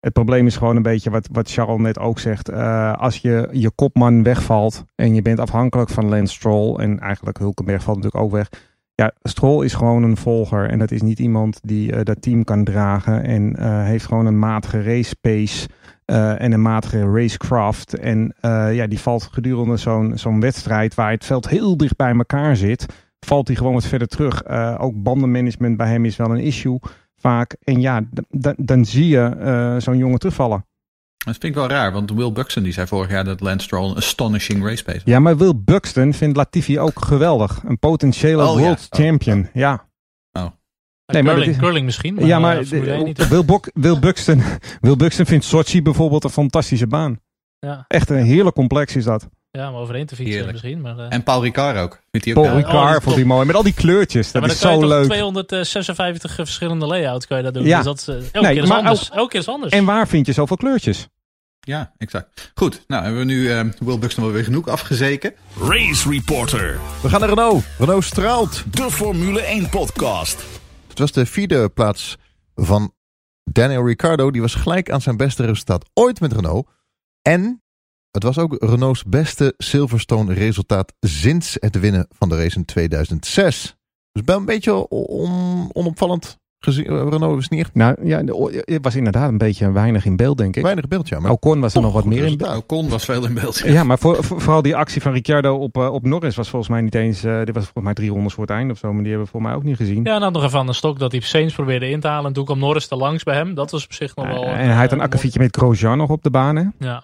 het probleem is gewoon een beetje wat, wat Charles net ook zegt. Eh, als je je kopman wegvalt en je bent afhankelijk van Lance Stroll. En eigenlijk Hulkenberg valt natuurlijk ook weg. Ja, Stroll is gewoon een volger. En dat is niet iemand die eh, dat team kan dragen. En eh, heeft gewoon een matige race pace. en een matige racecraft. En ja, die valt gedurende zo'n zo'n wedstrijd waar het veld heel dicht bij elkaar zit. Valt hij gewoon wat verder terug. Ook bandenmanagement bij hem is wel een issue vaak. En ja, dan zie je eh, zo'n jongen terugvallen. Dat vind ik wel raar, want Will Buxton die zei vorig jaar dat Lance Stroll een astonishing race pace had. Ja, maar Will Buxton vindt Latifi ook geweldig. Een potentiële Oh, ja. world Oh, champion. Ja. Nee, maar curling, is- curling misschien. Maar, ja, maar eh, Formule 1 niet. Will, Bok- Will, Buxton, Will Buxton vindt Sochi bijvoorbeeld een fantastische baan. Ja, Echt een heerlijk complex is dat. Ja, om overheen te fietsen Heerlijk. misschien. Maar, eh, En Paul Ricard ook. Vindt hij ook Paul oh, Ricard die vond hij mooi. Met al die kleurtjes. Ja, Dat maar is dan kan zo leuk. 256 verschillende layouts kan je dat doen. Ja. Dus dat is, eh, elke Nee, keer is maar anders. Elke keer is anders. En waar vind je zoveel kleurtjes? Ja, exact. Goed, nou hebben we nu eh, Will Buxton wel weer genoeg afgezeken. Race Reporter, We gaan naar Renault. Renault straalt. de Formule 1 podcast. Het was de vierde plaats van Daniel Ricciardo. Die was gelijk aan zijn beste resultaat ooit met Renault. En Het was ook Renault's beste Silverstone resultaat sinds het winnen van de race in 2006. Dus wel een beetje on, onopvallend gezien. eh, Renault is niet echt Nou ja, het was inderdaad een beetje weinig in beeld, denk ik. weinig beeld, ja. Maar Ocon was er nog wat meer in resultaat. Ocon was veel in beeld. Ja, maar voor, voor- vooral die actie van Ricciardo op, eh, op Norris was volgens mij niet eens... eh dit was volgens mij drie rondes voor het einde of zo, maar die hebben we volgens mij ook niet gezien. Ja, en dan nog even aan de stok dat hij Sainz probeerde in te halen. En toen kwam Norris er langs bij hem. Dat was op zich nog wel... En hij had een akkefietje met Grosjean nog op de baan, hè? mooi.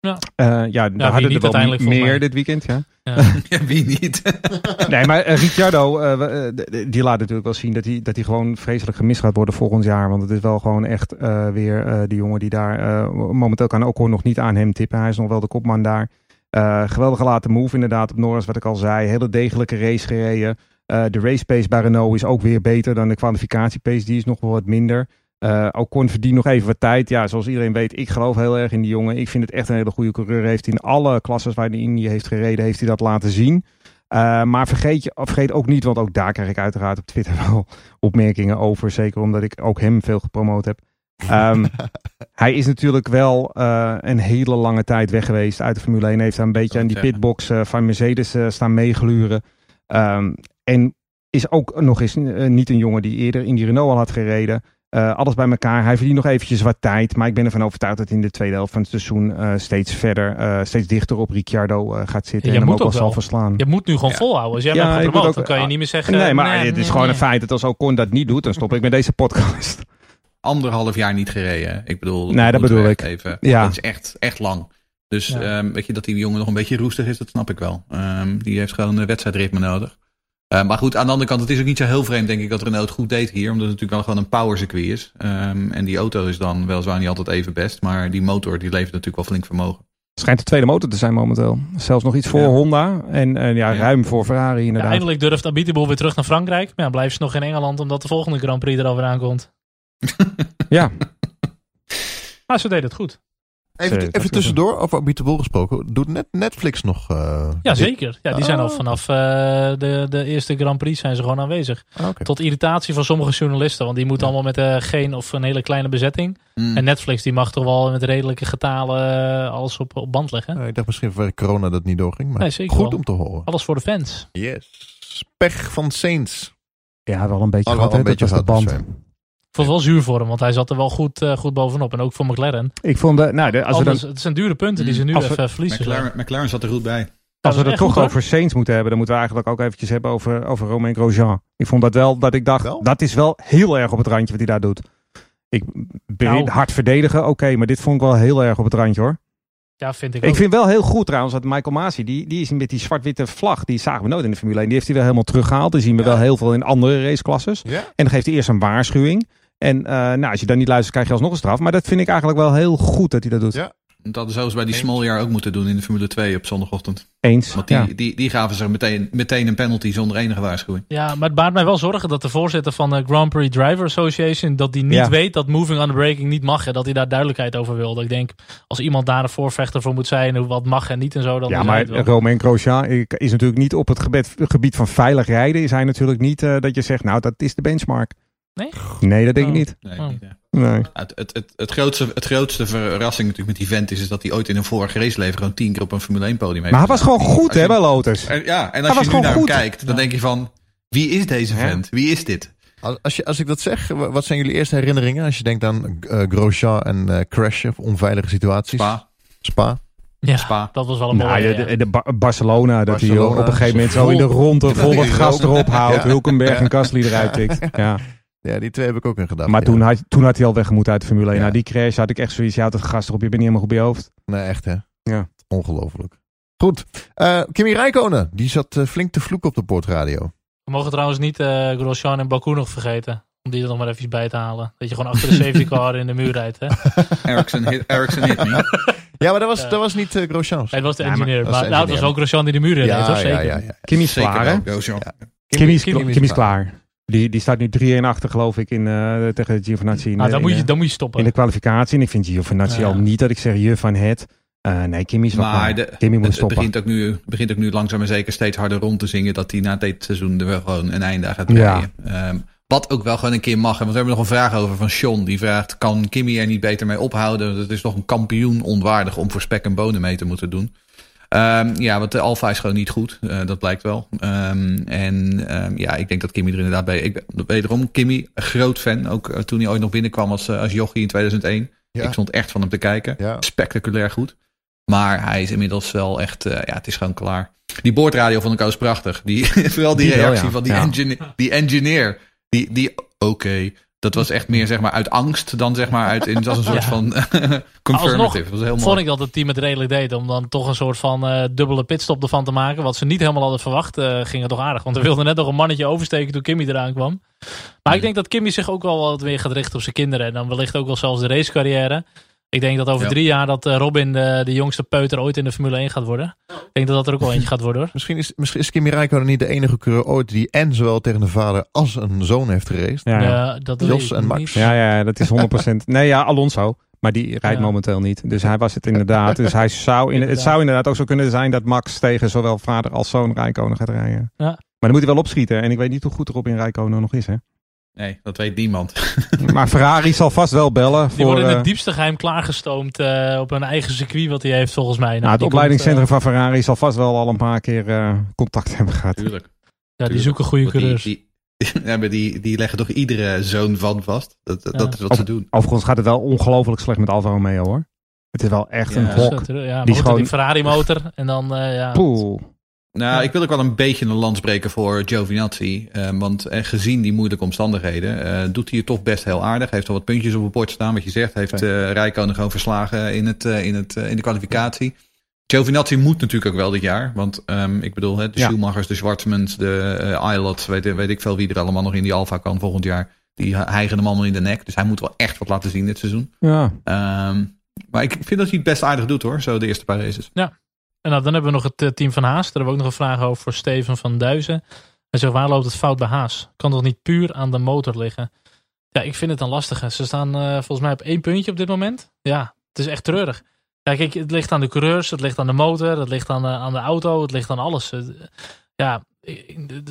Ja. Eh, ja, daar hadden er wel meer mij. dit weekend, ja. ja. Ja, wie niet? Nee, maar eh, Ricciardo, eh, we- die laat natuurlijk wel zien dat hij, dat hij gewoon vreselijk gemist gaat worden volgend jaar. Want het is wel gewoon echt eh, weer eh, die jongen die daar momenteel kan ook nog niet aan hem tippen. Hij is nog wel de kopman daar. Eh, geweldige late move inderdaad op Norris, wat ik al zei. Hele degelijke race gereden. Eh, de race pace bij Renault is ook weer beter dan de kwalificatiepace. Die is nog wel wat minder. Eh Ocon verdient nog even wat tijd. Ja, zoals iedereen weet, ik geloof heel erg in die jongen. Ik vind het echt een hele goede coureur. Heeft in alle klasses waar hij in die heeft gereden, heeft hij dat laten zien. Eh, maar vergeet, je, vergeet ook niet, want ook daar krijg ik uiteraard op Twitter wel opmerkingen over. Zeker omdat ik ook hem veel gepromoot heb. Ehm, hij is natuurlijk wel eh, een hele lange tijd weg geweest uit de Formule 1. Heeft daar een beetje aan die pitbox van Mercedes staan meegluren. Ehm, en is ook nog eens niet een jongen die eerder in die Renault al had gereden. Eh, alles bij elkaar. Hij verdient nog eventjes wat tijd. Maar ik ben ervan overtuigd dat hij in de tweede helft van het seizoen eh, steeds verder, eh, steeds dichter op Ricciardo eh, gaat zitten. Je en hem ook wel ook zal verslaan. Je moet nu gewoon Ja. volhouden. Als jij Ja, bent gepromoot, dan kan je niet meer zeggen... nee, maar nee, het is nee, gewoon nee. een feit dat als Ocon dat niet doet, dan stop ik met deze podcast. Anderhalf jaar niet gereden. Ik bedoel, Nee, dat bedoel ik. Even. Ja. Dat is echt, echt lang. Dus Ja. ehm, weet je, dat die jongen nog een beetje roestig is, dat snap ik wel. Ehm, die heeft gewoon een wedstrijdritme nodig. Eh, maar goed, aan de andere kant, het is ook niet zo heel vreemd, denk ik, dat Renault het goed deed hier. Omdat het natuurlijk wel gewoon een power circuit is. Ehm, en die auto is dan weliswaar niet altijd even best. Maar die motor, die levert natuurlijk wel flink vermogen. Het schijnt de tweede motor te zijn momenteel. Zelfs nog iets voor Ja. Honda. En eh, ja, Ja. ruim voor Ferrari Ja, inderdaad. eindelijk durft Abiteboel weer terug naar Frankrijk. Maar ja, blijft ze nog in Engeland omdat de volgende Grand Prix erover aankomt. Ja, Maar ze deed het goed. Even, even tussendoor, over Abiteboel gesproken. Doet net Netflix nog... eh, Ja, zeker. Ja, die zijn al Oh. vanaf eh, de, de eerste Grand Prix zijn ze gewoon aanwezig. Ah. Tot irritatie van sommige journalisten. Want die moeten Ja. allemaal met eh, geen of een hele kleine bezetting. Mm. En Netflix die mag toch wel met redelijke getalen alles op, op band leggen. Eh, ik dacht misschien vanwege corona dat het niet doorging. Maar Nee, zeker goed wel. om te horen. Alles voor de fans. Yes. Pech van Saints. ja wel een beetje gehad. hè. een beetje dat was de band. Ik vond het wel zuur voor hem, want hij zat er wel goed, eh, goed bovenop. En ook voor McLaren. Ik vond, de, nou, de, als we dan, het zijn dure punten die ze nu we- even verliezen. McLaren, McLaren zat er goed bij. als we het toch goed, over Saints moeten hebben, dan moeten we eigenlijk ook eventjes hebben over, over Romain Grosjean. Ik vond dat wel, dat ik dacht, Wel? dat is wel heel erg op het randje wat hij daar doet. Ik ben Nou. hard verdedigen, oké, maar dit vond ik wel heel erg op het randje hoor. Ja, vind ik Ik vind wel heel goed trouwens dat Michael Masi, die, die is met die zwart-witte vlag, die zagen we nooit in de Formule 1. Die heeft hij wel helemaal teruggehaald. Die zien we Ja. wel heel veel in andere raceklasses. Ja. En dan geeft hij eerst een waarschuwing. En eh, nou, als je dan niet luistert, krijg je alsnog een straf. Maar dat vind ik eigenlijk wel heel goed dat hij dat doet. Ja. Dat hadden ze zelfs bij die Eens. small jaar ook moeten doen in de Formule 2 op zondagochtend. Eens. Want die, ja. die, die gaven ze meteen, meteen een penalty zonder enige waarschuwing. Ja, maar het baart mij wel zorgen dat de voorzitter van de Grand Prix Driver Association, dat die niet Ja. weet dat moving on the braking niet mag. En dat hij daar duidelijkheid over wil. Dat ik denk, als iemand daar een voorvechter voor moet zijn, hoe wat mag en niet en zo, dan Ja, maar. Romain Grosjean is natuurlijk niet op het gebed, gebied van veilig rijden. Is hij natuurlijk niet eh, dat je zegt, nou, dat is de benchmark. Nee? Nee, dat denk ik Oh. niet. Nee, Oh. niet. Nee. Het, het, het, het, grootste, het grootste verrassing natuurlijk met die vent is, is dat hij ooit in een vorige raceleven gewoon tien keer op een Formule 1 podium heeft Maar hij was gewoon goed, hè, bij Lotus. En, ja, en als je nu naar hem goed. kijkt, dan Ja. denk je van, wie is deze vent? Wie is dit? Als, als, je, als ik dat zeg, wa- wat zijn jullie eerste herinneringen? Als je denkt aan eh Grosjean en eh crashen of onveilige situaties. Spa, Spa. ja, Spa. dat was wel een Nou, mooie. de, ja. de, de Ba- Barcelona, dat hij op een gegeven moment zo in de ronde vol het Ja. gas erop houdt. Ja. Hulkenberg Ja. en Gasly eruit tikt. Ja. Ja, die twee heb ik ook in gedachten. Maar ja. toen, had, toen had hij al weg moeten uit de Formule 1. Ja. Na die crash had ik echt zoiets, je houdt het gas erop, je bent niet helemaal goed bij je hoofd. Nee, echt hè. Ja. Ongelooflijk. Goed. Eh, Kimi Räikkönen, die zat eh, flink te vloeken op de poortradio. We mogen trouwens niet eh Grosjean en Baku nog vergeten. Om die er nog maar even bij te halen. Dat je gewoon achter de safety car in de muur rijdt. Hè? Nee, Ericsson hit, Ericsson hit me. Ja, maar dat was, Ja. dat was niet Grosjean. het was de Ja, maar- engineer. dat maar nou, het was wel Grosjean die de muur in reed, hoor. Zeker. ja, ja, ja. Kimi is Zeker klaar, hè? Grosjean. Ja. Kimi is, Kimi is Kimi is klaar. Die, die staat nu 3-1 achter, geloof ik, in, eh, tegen Giovinazzi. In, Nou, de- dan, moet je, dan moet je stoppen. in de kwalificatie. En ik vind Giovinazzi Ja. al niet dat ik zeg je van het. Eh, nee, Kimi is wel Maar de- Kimi moet Het, het stoppen. begint, ook nu, begint ook nu langzaam en zeker steeds harder rond te zingen dat hij na dit seizoen er wel gewoon een einde aan gaat Ja. breien. Ehm, Wat ook wel gewoon een keer mag. Want we hebben nog een vraag over van Sean. Die vraagt, kan Kimmy er niet beter mee ophouden? Het is nog een kampioen onwaardig om voor spek en bonen mee te moeten doen. Um, ja, want de Alfa is gewoon niet goed. Uh, dat blijkt wel. Um, en um, ja, ik denk dat Kimmy er inderdaad bij... Ik ben wederom Kimmy, groot fan. Ook uh, toen hij ooit nog binnenkwam als, uh, als jochie in 2001. Ja. Ik stond echt van hem te kijken. Ja. Spectaculair goed. Maar hij is inmiddels wel echt... ja, het is gewoon klaar. Die boordradio vond ik alles prachtig. Die, vooral die, die reactie wel, ja. van die, engineer, die engineer. Die, die oké, okay, dat was echt meer zeg maar uit angst dan zeg maar uit in als een soort ja. van confirmative. Was heel mooi. Vond ik dat het team het redelijk deed om dan toch een soort van uh, dubbele pitstop ervan te maken. Wat ze niet helemaal hadden verwacht, uh, ging het toch aardig. Want we wilden net nog een mannetje oversteken toen Kimmy eraan kwam. Maar ik denk dat Kimmy zich ook wel wat meer gaat richten op zijn kinderen. En dan wellicht ook wel zelfs de racecarrière. Ik denk dat over ja. drie jaar dat Robin de, de, jongste peuter ooit in de Formule 1 gaat worden. Ik denk dat dat er ook wel eentje gaat worden. Hoor. Misschien, is, misschien is Kimi Räikkönen niet de enige coureur ooit die en zowel tegen de vader als een zoon heeft geraced. Ja, ja. dat Jos en Max. Niet. Ja, ja, dat is 100%. nee, ja, Alonso. Maar die rijdt ja. momenteel niet. Dus hij was het inderdaad. Dus hij zou in, het zou inderdaad ook zo kunnen zijn dat Max tegen zowel vader als zoon Rijkonen gaat rijden. Ja. Maar dan moet hij wel opschieten. En ik weet niet hoe goed erop in Rijkonen nog is, hè? Nee, dat weet niemand. maar Ferrari zal vast wel bellen. Die voor, worden in het diepste geheim klaargestoomd uh, op een eigen circuit wat hij heeft volgens mij. Nou, nou het opleidingscentrum komt, uh, van Ferrari zal vast wel al een paar keer uh, contact hebben gehad. Tuurlijk. Ja, Tuurlijk. die zoeken goede coureurs. Die, die, ja, die, die leggen toch iedere zoon van vast? Dat, ja. dat is wat ze doen. Overigens gaat het wel ongelooflijk slecht met Alfa Romeo hoor. Het is wel echt ja, een blok. Ja, die, gewoon... die Ferrari motor en dan uh, ja. Poeh. Nou, ja. ik wil ook wel een beetje een lans breken voor Giovinazzi. Uh, want eh, gezien die moeilijke omstandigheden uh, doet hij het toch best heel aardig. Heeft al wat puntjes op het bord staan, wat je zegt. Heeft uh, Rijkonen gewoon verslagen in, het, in, het, in de kwalificatie. Giovinazzi moet natuurlijk ook wel dit jaar. Want um, ik bedoel, hè, de ja. Schumachers, de Schwartzmans, de uh, Ilot, weet, weet ik veel wie er allemaal nog in die Alfa kan volgend jaar. Die hijgen hem allemaal in de nek. Dus hij moet wel echt wat laten zien dit seizoen. Ja. Um, maar ik vind dat hij het best aardig doet hoor, zo de eerste paar races. Ja, en nou, dan hebben we nog het uh, team van Haas. Daar hebben we ook nog een vraag over voor Steven van Duizen. Hij zegt, waar loopt het fout bij Haas? Kan toch niet puur aan de motor liggen? Ja, ik vind het dan lastig. Ze staan uh, volgens mij op één puntje op dit moment. Ja, het is echt treurig. Kijk, het ligt aan de coureurs, het ligt aan de motor, het ligt aan de, aan de auto, het ligt aan alles. Ja,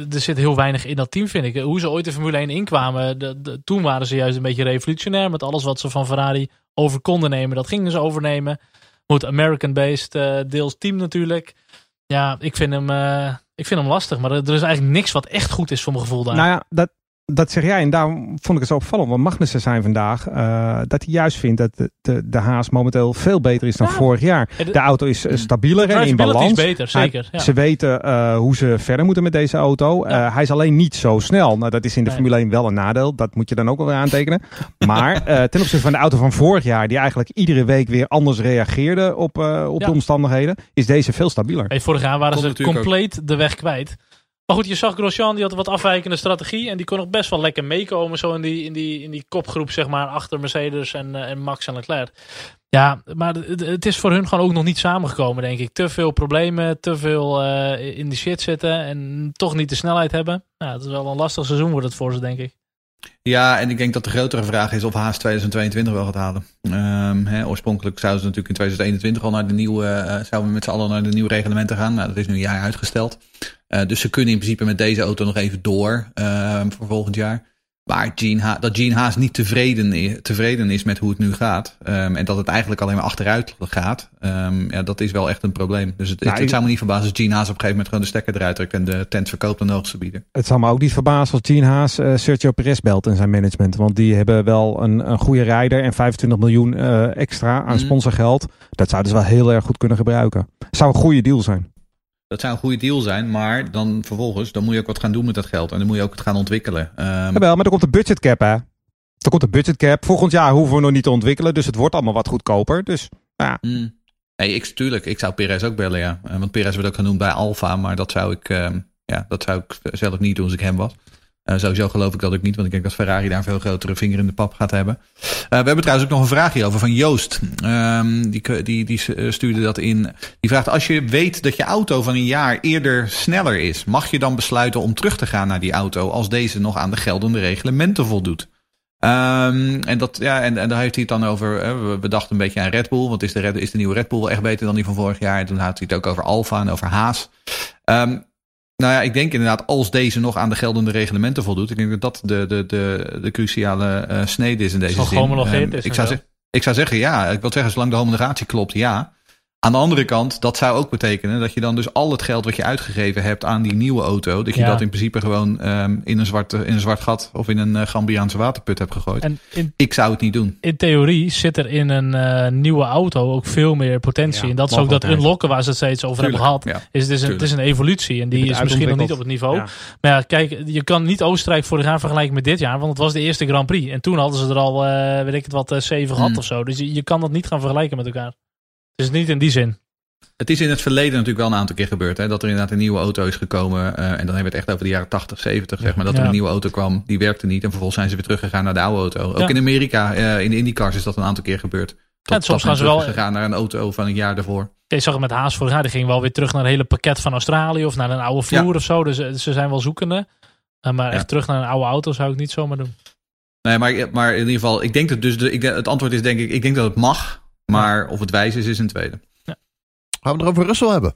er zit heel weinig in dat team, vind ik. Hoe ze ooit de Formule 1 inkwamen, toen waren ze juist een beetje revolutionair met alles wat ze van Ferrari over konden nemen. Dat gingen ze overnemen. Moet American-based, uh, deels team natuurlijk. Ja, ik vind, hem, uh, ik vind hem lastig. Maar er is eigenlijk niks wat echt goed is voor mijn gevoel daar. Nou ja, dat, dat zeg jij. En daarom vond ik het zo opvallend. Want Magnussen zijn vandaag uh, dat hij juist vindt dat de, de, de Haas momenteel veel beter is dan ja. vorig jaar. De, de auto is uh, stabieler en in balans. is beter, zeker. Hij, ja. Ze weten uh, hoe ze verder moeten met deze auto. Ja. hij is alleen niet zo snel. Nou, dat is in de nee. Formule 1 wel een nadeel. Dat moet je dan ook wel weer aantekenen. maar ten opzichte van de auto van vorig jaar, die eigenlijk iedere week weer anders reageerde op, op de omstandigheden, is deze veel stabieler. Hey, vorig jaar waren Komt ze compleet ook. de weg kwijt. Maar goed, je zag Grosjean, die had een wat afwijkende strategie. En die kon nog best wel lekker meekomen. Zo in die, in die, in die kopgroep, zeg maar, achter Mercedes en, uh, en Max en Leclerc. Ja, maar het, is voor hun gewoon ook nog niet samengekomen, denk ik. Te veel problemen, te veel uh, in de shit zitten. En toch niet de snelheid hebben. Ja, het is wel een lastig seizoen wordt het voor ze, denk ik. Ja, en ik denk dat de grotere vraag is of Haas 2022 wel gaat halen. Um, hè, oorspronkelijk zouden ze natuurlijk in 2021 al naar de nieuwe, uh, zouden we met z'n allen naar de nieuwe reglementen gaan. Nou, dat is nu een jaar uitgesteld. Uh, dus ze kunnen in principe met deze auto nog even door uh, voor volgend jaar. Maar Gene ha dat Gene Haas niet tevreden is, tevreden is met hoe het nu gaat. Um, en dat het eigenlijk alleen maar achteruit gaat. Um, ja, dat is wel echt een probleem. Dus het, nou, het, het zou me niet verbazen als Gene Haas op een gegeven moment gewoon de stekker eruit trekt en de tent verkoopt aan de hoogste bieder. Het zou me ook niet verbazen als Gene Haas uh, Sergio Perez belt in zijn management. Want die hebben wel een, een goede rijder en 25 miljoen uh, extra aan mm. sponsorgeld. Dat zouden ze wel heel erg goed kunnen gebruiken. Zou een goede deal zijn. Dat zou een goede deal zijn, maar dan vervolgens, dan moet je ook wat gaan doen met dat geld. En dan moet je ook het gaan ontwikkelen. Um... Ja, wel, maar er komt een budgetcap, hè? Er komt een budgetcap. Volgend jaar hoeven we nog niet te ontwikkelen, dus het wordt allemaal wat goedkoper. Dus, ja. Mm. Hey, ik, tuurlijk, ik zou Perez ook bellen, ja. Want Perez wordt ook genoemd bij Alfa, maar dat zou ik, um, ja, dat zou ik zelf niet doen als ik hem was. Uh, sowieso geloof ik dat ook niet, want ik denk dat Ferrari daar een veel grotere vinger in de pap gaat hebben. Uh, we hebben trouwens ook nog een vraag hierover van Joost. Um, die, die, die stuurde dat in. Die vraagt: Als je weet dat je auto van een jaar eerder sneller is, mag je dan besluiten om terug te gaan naar die auto als deze nog aan de geldende reglementen voldoet? Um, en, dat, ja, en, en daar heeft hij het dan over. We dachten een beetje aan Red Bull. Want is de, Red, is de nieuwe Red Bull echt beter dan die van vorig jaar? En toen had hij het ook over Alfa en over Haas. Um, Nou ja, ik denk inderdaad, als deze nog aan de geldende reglementen voldoet. Ik denk dat dat de, de, de, de cruciale uh, snede is in deze Zal zin. gehomologeerd Um, is ik, zou ik zou zeggen ja. Ik wil zeggen, zolang de homologatie klopt, ja. Aan de andere kant, dat zou ook betekenen dat je dan dus al het geld wat je uitgegeven hebt aan die nieuwe auto, dat je Ja. dat in principe gewoon ehm, in, een zwart, in een zwart gat of in een uh, Gambiaanse waterput hebt gegooid. En in, ik zou het niet doen. in theorie zit er in een eh, nieuwe auto ook veel meer potentie. Ja, en dat is ook dat unlocken waar ze het steeds over hebben gehad. Ja. Is het, is een, het is een evolutie en die is misschien nog niet op het niveau. Ja. Maar ja, kijk, je kan niet Oostenrijk vorig jaar vergelijken met dit jaar, want het was de eerste Grand Prix. En toen hadden ze er al, eh, weet ik het wat, eh, zeven gehad Hmm. of zo. Dus je, je kan dat niet gaan vergelijken met elkaar. Dus niet in die zin. Het is in het verleden natuurlijk wel een aantal keer gebeurd. Hè, dat er inderdaad een nieuwe auto is gekomen. eh, en dan hebben we het echt over de jaren 80, 70. Zeg maar, dat er Ja. een nieuwe auto kwam. Die werkte niet. En vervolgens zijn ze weer teruggegaan naar de oude auto. Ook Ja. in Amerika, eh, in de IndyCars is dat een aantal keer gebeurd. Dat, en soms gaan ze wel- teruggegaan naar een auto van een jaar daarvoor. Je zag het met Haas vorig jaar, die ging wel weer terug naar een hele pakket van Australië of naar een oude vloer Ja. of zo. Dus eh, ze zijn wel zoekende. Maar Ja. echt terug naar een oude auto zou ik niet zomaar doen. Nee, maar, maar in ieder geval, ik denk dat dus de, ik, het antwoord is denk ik, ik denk dat het mag. Maar of het wijs is, is een tweede. Gaan we het erover Russell hebben?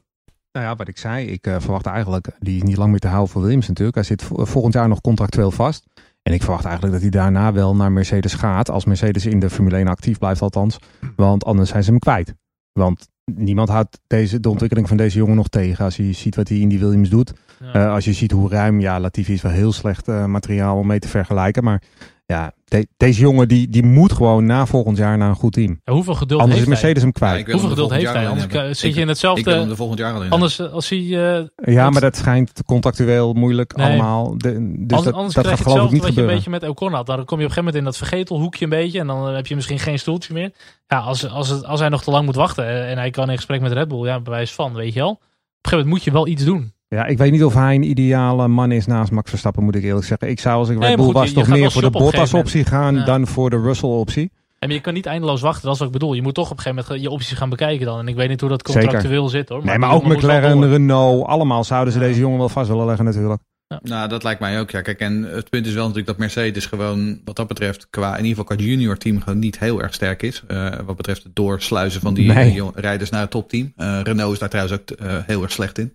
Nou ja, wat ik zei, ik eh, verwacht eigenlijk, die is niet lang meer te houden voor Williams natuurlijk. Hij zit vo- volgend jaar nog contractueel vast. En ik verwacht eigenlijk dat hij daarna wel naar Mercedes gaat. Als Mercedes in de Formule 1 actief blijft althans. Want anders zijn ze hem kwijt. Want niemand houdt deze, de ontwikkeling van deze jongen nog tegen. Als je ziet wat hij in die Williams doet. Ja. Eh, als je ziet hoe ruim, ja, Latifi is wel heel slecht eh, materiaal om mee te vergelijken. Maar ja, de- deze jongen die, die moet gewoon na volgend jaar naar een goed team. Ja, hoeveel geduld Anders is heeft hij? Mercedes hem kwijt. ik Hoeveel hem geduld heeft hij? Anders hebben. zit je in Ik wil hem hetzelfde... er volgend jaar al in Anders als hij... eh, Ja, maar dat schijnt contractueel moeilijk Nee. allemaal. De, dus anders dat, anders dat krijg gaat je geloof ik hetzelfde niet wat je een gebeuren. beetje met Ocon had. Dan kom je op een gegeven moment in dat vergetelhoekje een beetje. En dan heb je misschien geen stoeltje meer. Ja, als, als, het, als hij nog te lang moet wachten eh, en hij kan in gesprek met Red Bull. Ja, bewijs van, weet je wel. Op een gegeven moment moet je wel iets doen. Ja, ik weet niet of hij een ideale man is naast Max Verstappen, moet ik eerlijk zeggen. Ik zou als ik Red maar Bull was je- toch meer voor de Bottas-optie gaan Ja. dan voor de Russell-optie. En je kan niet eindeloos wachten, dat is wat ik bedoel. Je moet toch op een gegeven moment je opties gaan bekijken dan. En ik weet niet hoe dat Zeker. contractueel zit hoor. Nee, maar ook McLaren. Renault, allemaal zouden ze Ja. deze jongen wel vast willen leggen natuurlijk. Nou, dat lijkt mij ook. Ja, kijk, en het punt is wel natuurlijk dat Mercedes gewoon, wat dat betreft, qua, in ieder geval qua junior team, gewoon niet heel erg sterk is. Eh, wat betreft het doorsluizen van die Nee. rijders naar het topteam. Eh, Renault is daar trouwens ook eh, heel erg slecht in.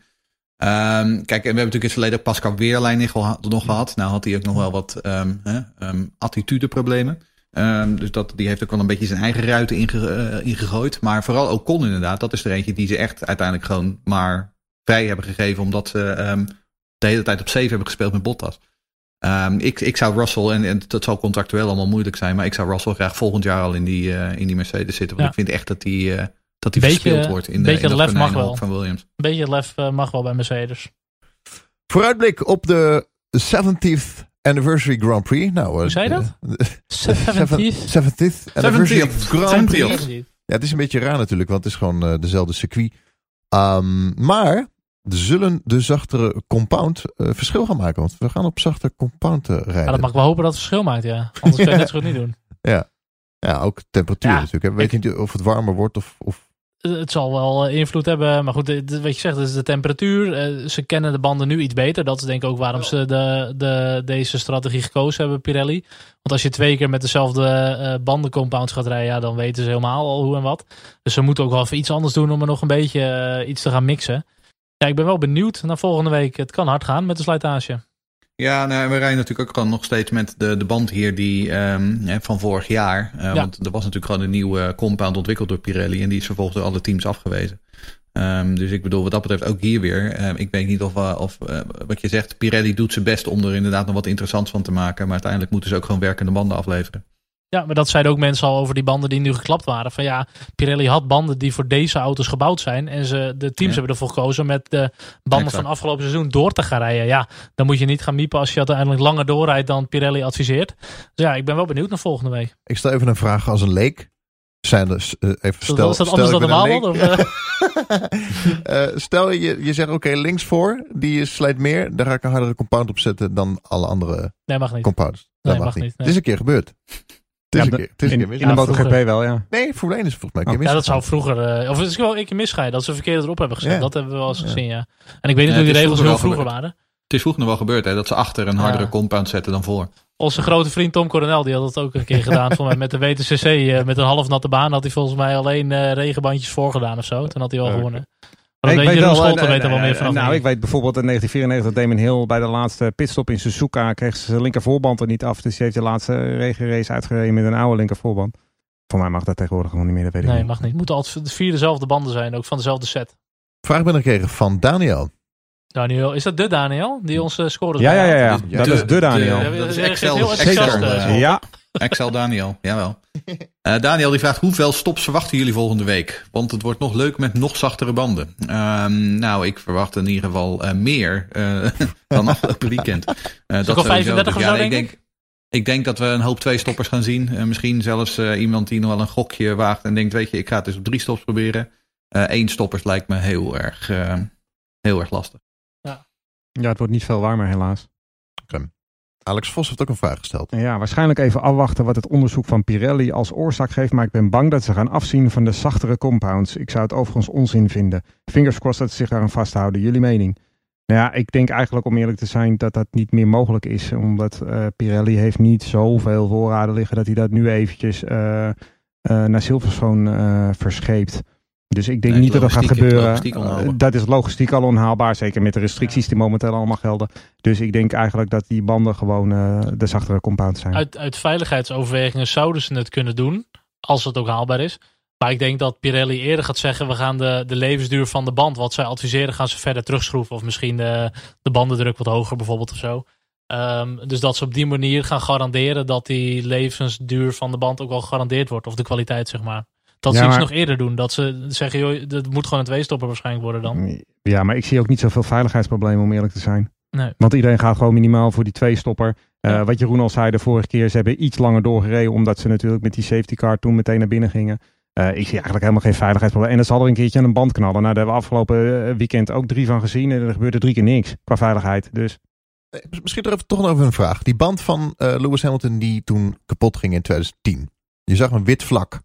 Ehm, kijk, en we hebben natuurlijk in het verleden Pascal Weerlijn nog nog gehad. Nou had hij ook nog wel wat hè, ehm, attitudeproblemen. Dus dat, die heeft ook wel een beetje zijn eigen ruiten inge, eh, ingegooid. Maar vooral Ocon inderdaad, dat is er eentje die ze echt uiteindelijk gewoon maar vrij hebben gegeven. Omdat ze de hele tijd op 7 hebben gespeeld met Bottas. Ik, ik zou Russell, en, en dat zal contractueel allemaal moeilijk zijn, maar ik zou Russell graag volgend jaar al in die, eh, in die Mercedes zitten. Want Ja. ik vind echt dat die, eh, dat die Beetje- verspeeld wordt in de, beetje in dat lef mag konijnenhok wel. van Williams. Een beetje lef eh, mag wel bij Mercedes. Vooruitblik op de 70th Anniversary Grand Prix. Nou, eh, Hoe zei je dat? de- 70th? 70th Anniversary 70th. Grand Prix. 70th. Ja, het is een beetje raar natuurlijk, want het is gewoon eh, dezelfde circuit. Ehm, maar zullen de zachtere compound eh, verschil gaan maken? Want we gaan op zachte compound eh, rijden. Ja, dat mag ik wel hopen dat het verschil maakt, ja. Anders kan je het net zo goed niet doen. Ja, ook temperatuur Ja, natuurlijk. hè. Weet je niet of het warmer wordt of... of Eh, Het zal wel eh, invloed hebben. Maar goed, wat je zegt, dus de temperatuur. eh, ze kennen de banden nu iets beter. Dat is denk ik ook waarom ze de, de, deze strategie gekozen hebben, Pirelli. Want als je twee keer met dezelfde eh bandencompounds gaat rijden, ja, dan weten ze helemaal al hoe en wat. Dus ze moeten ook wel even iets anders doen om er nog een beetje iets te gaan mixen. Ja, ik ben wel benieuwd naar volgende week. Het kan hard gaan met de slijtage. Ja, nou, we rijden natuurlijk ook gewoon nog steeds met de, de band hier die, ehm, hè, van vorig jaar. Eh, Ja. Want er was natuurlijk gewoon een nieuwe compound ontwikkeld door Pirelli. En die is vervolgens door alle teams afgewezen. Ehm, dus ik bedoel, wat dat betreft ook hier weer. ehm, ik weet niet of, eh, of eh, wat je zegt, Pirelli doet zijn best om er inderdaad nog wat interessants van te maken. Maar uiteindelijk moeten ze ook gewoon werkende banden afleveren. Ja, maar dat zeiden ook mensen al over die banden die nu geklapt waren. Van ja, Pirelli had banden die voor deze auto's gebouwd zijn. En ze, de teams Ja. hebben ervoor gekozen met de banden Exact. van afgelopen seizoen door te gaan rijden. Ja, dan moet je niet gaan miepen als je uiteindelijk langer doorrijdt dan Pirelli adviseert. Dus ja, ik ben wel benieuwd naar volgende week. ik stel even een vraag als een leek. Zijn er, eh, even stel, is dat stel anders dan normaal? Eh, stel je, je zegt oké, links voor, die slijt meer. Daar ga ik een hardere compound op zetten dan alle andere nee, mag niet. compounds. Dat Nee, mag, mag niet. niet, nee. Het is een keer gebeurd. Het is Ja, een keer. Het is een in, keer in de MotoGP vroeger. wel, ja. Nee, Formule 1 is volgens mij een keer Ja, dat zou vroeger, eh, of het is wel een keer misgaan dat ze verkeerd erop hebben gezet. Ja. Dat hebben we wel eens Ja. gezien, ja. En ik weet niet Ja, hoe die regels heel wel vroeger gebeurd. waren. Het is vroeger nog wel gebeurd hè, dat ze achter een Ja. hardere compound zetten dan voor. Onze grote vriend Tom Coronel, die had dat ook een keer gedaan. Volgens mij met de WTCC, eh, met een half natte baan, had hij volgens mij alleen eh, regenbandjes voorgedaan of zo. Toen had hij wel Oké. gewonnen. Maar dat weet eh, weet er wel eh, meer vanaf. Nou, ik weet bijvoorbeeld in 1994 dat Damon Hill bij de laatste pitstop in Suzuka kreeg ze zijn linker voorband er niet af. Dus die heeft de laatste regenrace uitgereden met een oude linker voorband. Voor mij mag dat tegenwoordig gewoon niet meer, dat weet ik Nee, niet. mag niet. Het moeten altijd de vier dezelfde banden zijn, ook van dezelfde set. Vraag binnengekregen van Daniel. Daniel, is dat de Daniel die ons uh, scoorde? Ja, ja, ja, ja. De- dat de- is de Daniel. Dat is Excel. heel Excel, eh, eh, ja, Excel Daniel, jawel. Eh Daniel die vraagt hoeveel stops verwachten jullie volgende week? Want het wordt nog leuk met nog zachtere banden. Ehm, nou, ik verwacht in ieder geval eh, meer eh, dan afgelopen weekend. Eh, dat al sowieso. 35 of ja, zo, ik denk denk, ik denk dat we een hoop twee stoppers gaan zien. Eh, misschien zelfs eh, iemand die nog wel een gokje waagt en denkt, weet je, ik ga het eens op drie stops proberen. Eén stoppers lijkt me heel erg, eh, heel erg lastig. ja, het wordt niet veel warmer helaas. Alex Vos heeft ook een vraag gesteld. Ja, waarschijnlijk even afwachten wat het onderzoek van Pirelli als oorzaak geeft. Maar ik ben bang dat ze gaan afzien van de zachtere compounds. Ik zou het overigens onzin vinden. Fingers crossed dat ze zich daaraan vasthouden. Jullie mening? Nou ja, ik denk eigenlijk om eerlijk te zijn dat dat niet meer mogelijk is. Omdat eh, Pirelli heeft niet zoveel voorraden liggen dat hij dat nu eventjes eh, eh, naar Silverstone verscheept. Dus ik denk Nee, niet dat dat gaat gebeuren. Eh, dat is logistiek al onhaalbaar. Zeker met de restricties die momenteel allemaal gelden. Dus ik denk eigenlijk dat die banden gewoon eh, de zachtere compounds zijn. Uit, uit veiligheidsoverwegingen zouden ze het kunnen doen, als het ook haalbaar is. Maar ik denk dat Pirelli eerder gaat zeggen, we gaan de, de levensduur van de band, wat zij adviseren, gaan ze verder terugschroeven. Of misschien de, de bandendruk wat hoger bijvoorbeeld of zo. Ehm, dus dat ze op die manier gaan garanderen dat die levensduur van de band ook wel gegarandeerd wordt. Of de kwaliteit, zeg maar. Dat Ja, ze maar- nog eerder doen. Dat ze zeggen, joh, dat moet gewoon een tweestopper waarschijnlijk worden dan. Ja, maar ik zie ook niet zoveel veiligheidsproblemen om eerlijk te zijn. Nee. Want iedereen gaat gewoon minimaal voor die twee-stopper. Eh, Ja. Wat Jeroen al zei de vorige keer, ze hebben iets langer doorgereden. Omdat ze natuurlijk met die safety car toen meteen naar binnen gingen. Eh, ik zie eigenlijk helemaal geen veiligheidsprobleem. En dan zal er een keertje aan een band knallen. Nou, daar hebben we afgelopen eh, weekend ook drie van gezien. En er gebeurde drie keer niks qua veiligheid. Dus Eh, Misschien er even toch nog even een vraag. Die band van eh, Lewis Hamilton die toen kapot ging in 2010. Je zag een wit vlak.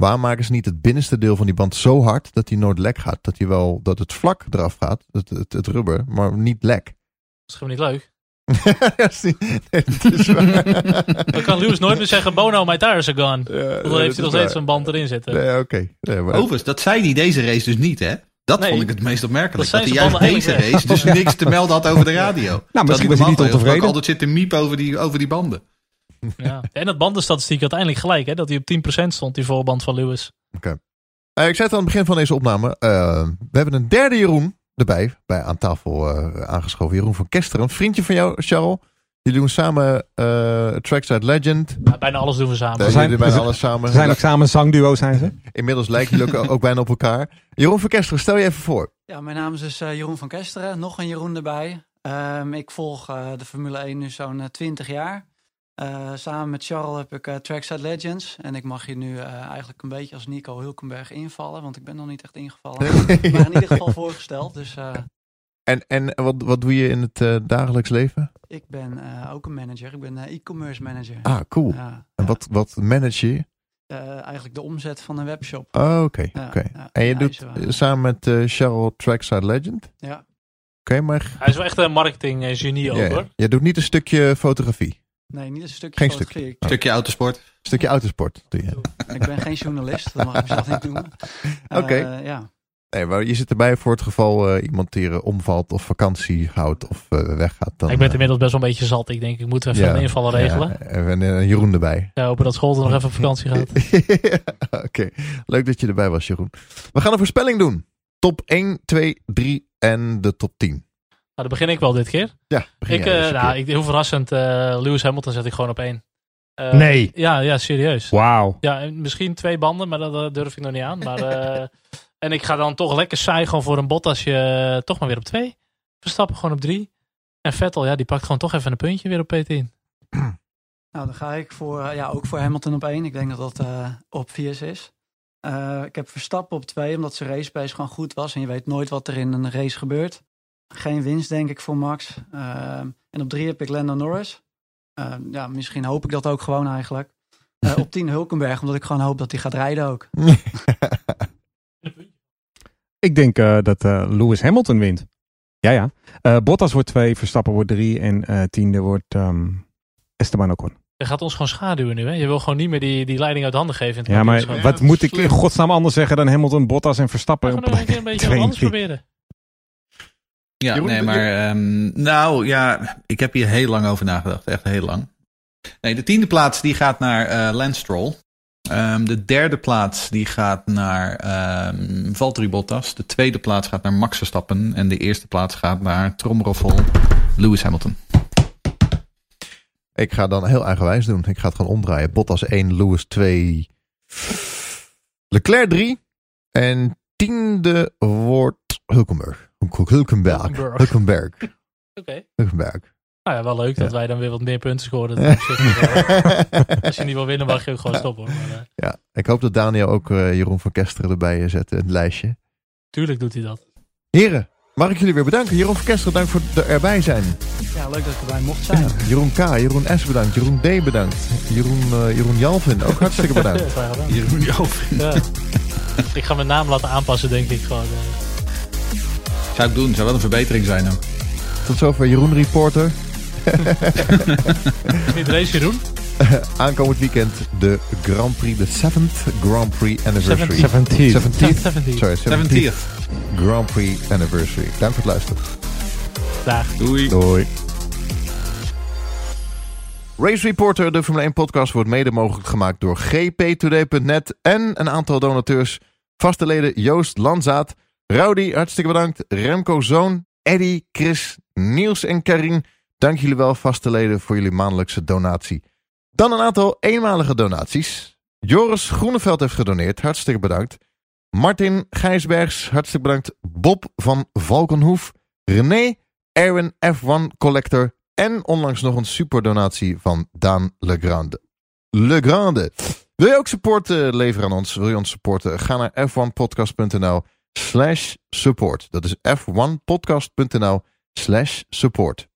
Waarom maken ze niet het binnenste deel van die band zo hard dat hij nooit lek gaat? Dat, hij wel, dat het vlak eraf gaat, het, het, het rubber, maar niet lek. Dat is gewoon niet leuk. Nee, dat is. Dan kan Lewis nooit meer zeggen, Bono, my tires are gone. Ja, Dan dat heeft hij nog steeds een band erin zitten. Nee, maar- Overigens, dat zei hij deze race dus niet, hè? Dat Nee. vond ik het meest opmerkelijk. Dat Dat, hij juist deze race dus niks te melden had over de radio. Nou, misschien was hij niet ontevreden. altijd zit te miep over die, over die banden. Ja. En het bandenstatistiek uiteindelijk gelijk, hè? Dat hij op 10% stond, die voorband van Lewis. Eh, ik zei het aan het begin van deze opname. eh, we hebben een derde Jeroen erbij, bij, aan tafel eh, aangeschoven. Jeroen van Kesteren. Een vriendje van jou, Charles. Jullie doen samen eh Trackside Legend. Ja, bijna alles doen we samen. Daar zijn- jullie bijna we- alles samen. ze zijn ook samen zangduo, zijn ze? Inmiddels lijken jullie ook, ook bijna op elkaar. Jeroen van Kesteren, stel je even voor. Ja, mijn naam is dus eh, Jeroen van Kesteren. Nog een Jeroen erbij. Ehm, ik volg eh, de Formule 1 nu zo'n eh, 20 jaar. Eh, samen met Charles heb ik eh, Trackside Legends. En ik mag hier nu eh, eigenlijk een beetje als Nico Hulkenberg invallen. Want ik ben nog niet echt ingevallen. maar in ieder geval voorgesteld. Dus eh, En, en wat, wat doe je in het eh, dagelijks leven? ik ben eh, ook een manager. Ik ben e-commerce manager. Ah, cool. Ja, En ja. wat, wat manage je? Eh, eigenlijk de omzet van een webshop. Oh, oké. Ja, oké. ja, En je doet samen met eh Cheryl Trackside Legend? Ja. Oké, maar Hij is wel echt een marketing eh, genie ook, ja, hoor. jij doet niet een stukje fotografie. Nee, niet een stukje Geen. Ik- Stukje autosport. Een stukje autosport doe je. Ik ben geen journalist, dat mag ik mezelf niet noemen. Oké. Eh, ja. Nee, maar je zit erbij voor het geval eh, iemand hier eh, omvalt of vakantie houdt of eh, weggaat. Dan, ik ben het inmiddels best wel een beetje zat. Ik denk, ik moet even ja, een invallen regelen. Ja, en Jeroen erbij. Ja, hopen dat Scholten nog even op vakantie gaat. Oké, leuk dat je erbij was, Jeroen. We gaan een voorspelling doen. Top 1, 2, 3 en de top 10. Nou, dan begin ik wel dit keer. Ja, begin Ik, eh, deze nou, ik, heel verrassend, eh, Lewis Hamilton zet ik gewoon op één. Eh, Nee. Ja, ja, serieus. Wauw. Ja, en misschien twee banden, maar dat durf ik nog niet aan. Maar, eh, en ik ga dan toch lekker saai gewoon voor een Bottasje eh, toch maar weer op twee. Verstappen gewoon op drie. En Vettel, ja, die pakt gewoon toch even een puntje weer op P10. Nou, dan ga ik voor, ja, ook voor Hamilton op één. Ik denk dat dat eh op vier is. Eh, ik heb Verstappen op twee, omdat zijn racepace gewoon goed was. En je weet nooit wat er in een race gebeurt. Geen winst, denk ik, voor Max. Ehm, en op drie heb ik Lando Norris. Ehm, ja, misschien hoop ik dat ook gewoon eigenlijk. Eh, op tien Hulkenberg, omdat ik gewoon hoop dat hij gaat rijden ook. Ik denk eh, dat eh, Lewis Hamilton wint. Ja, ja. Eh, Bottas wordt twee, Verstappen wordt drie en eh, tiende wordt ehm, Esteban Ocon. Je gaat ons gewoon schaduwen nu, hè? Je wil gewoon niet meer die, die leiding uit handen geven. in het Ja, maar wat moet ik in godsnaam anders zeggen dan Hamilton, Bottas en We Verstappen? gaan nog een keer een beetje anders proberen. Ja, Jeroen, nee, maar ehm, nou ja, ik heb hier heel lang over nagedacht. Echt heel lang. Nee, de tiende plaats die gaat naar eh Lance Stroll. Ehm, de derde plaats die gaat naar ehm Valtteri Bottas. De tweede plaats gaat naar Max Verstappen. En de eerste plaats gaat naar Tromroffel Lewis Hamilton. Ik ga dan heel eigenwijs doen. Ik ga het gewoon omdraaien. Bottas 1, Lewis 2, Leclerc 3. En tiende wordt Hulkenberg. Hulkenberg. Hulkenberg. Hulkenberg. Oké. Hulkenberg. Nou ja, wel leuk dat Ja. wij dan weer wat meer punten scoren. Wel- Als je niet wil winnen, mag je ook gewoon stoppen. Hoor. Maar, eh, ja, ik hoop dat Daniel ook eh, Jeroen van Kesteren erbij eh, zet in het lijstje. tuurlijk doet hij dat. Heren, mag ik jullie weer bedanken. Jeroen van Kesteren, dank voor het erbij zijn. Ja, leuk dat ik erbij mocht zijn. Jeroen K, Jeroen S bedankt. Jeroen D bedankt. Jeroen, eh, Jeroen Jalvin, ook hartstikke bedankt. Jeroen Joven. Ja. ik ga mijn naam laten aanpassen, denk ik. Gewoon, eh. Zou ik doen. Zou wel een verbetering zijn ook. Tot zover Jeroen Reporter. Niet race Jeroen? Aankomend weekend de Grand Prix, de 7th Grand Prix Anniversary. 17. 17. 17th. 17. Sorry, 17th 70th. Grand Prix Anniversary. Dank voor het luisteren. Dag. Doei. Doei. Race Reporter, de Formule 1 podcast, wordt mede mogelijk gemaakt door gptoday.net en een aantal donateurs. Vaste leden Joost Lanzaat, Rowdy, hartstikke bedankt, Remco Zoon, Eddy, Chris, Niels en Karin. Dank jullie wel, vaste leden, voor jullie maandelijkse donatie. Dan een aantal eenmalige donaties. Joris Groeneveld heeft gedoneerd, hartstikke bedankt. Martin Gijsbergs, hartstikke bedankt. Bob van Valkenhoef, René, Erwin F1 Collector en onlangs nog een superdonatie van Daan Legrande. Legrande. Wil je ook support leveren aan ons? Wil je ons supporten? Ga naar f1podcast.nl slash support. Dat is f1podcast.nl slash support.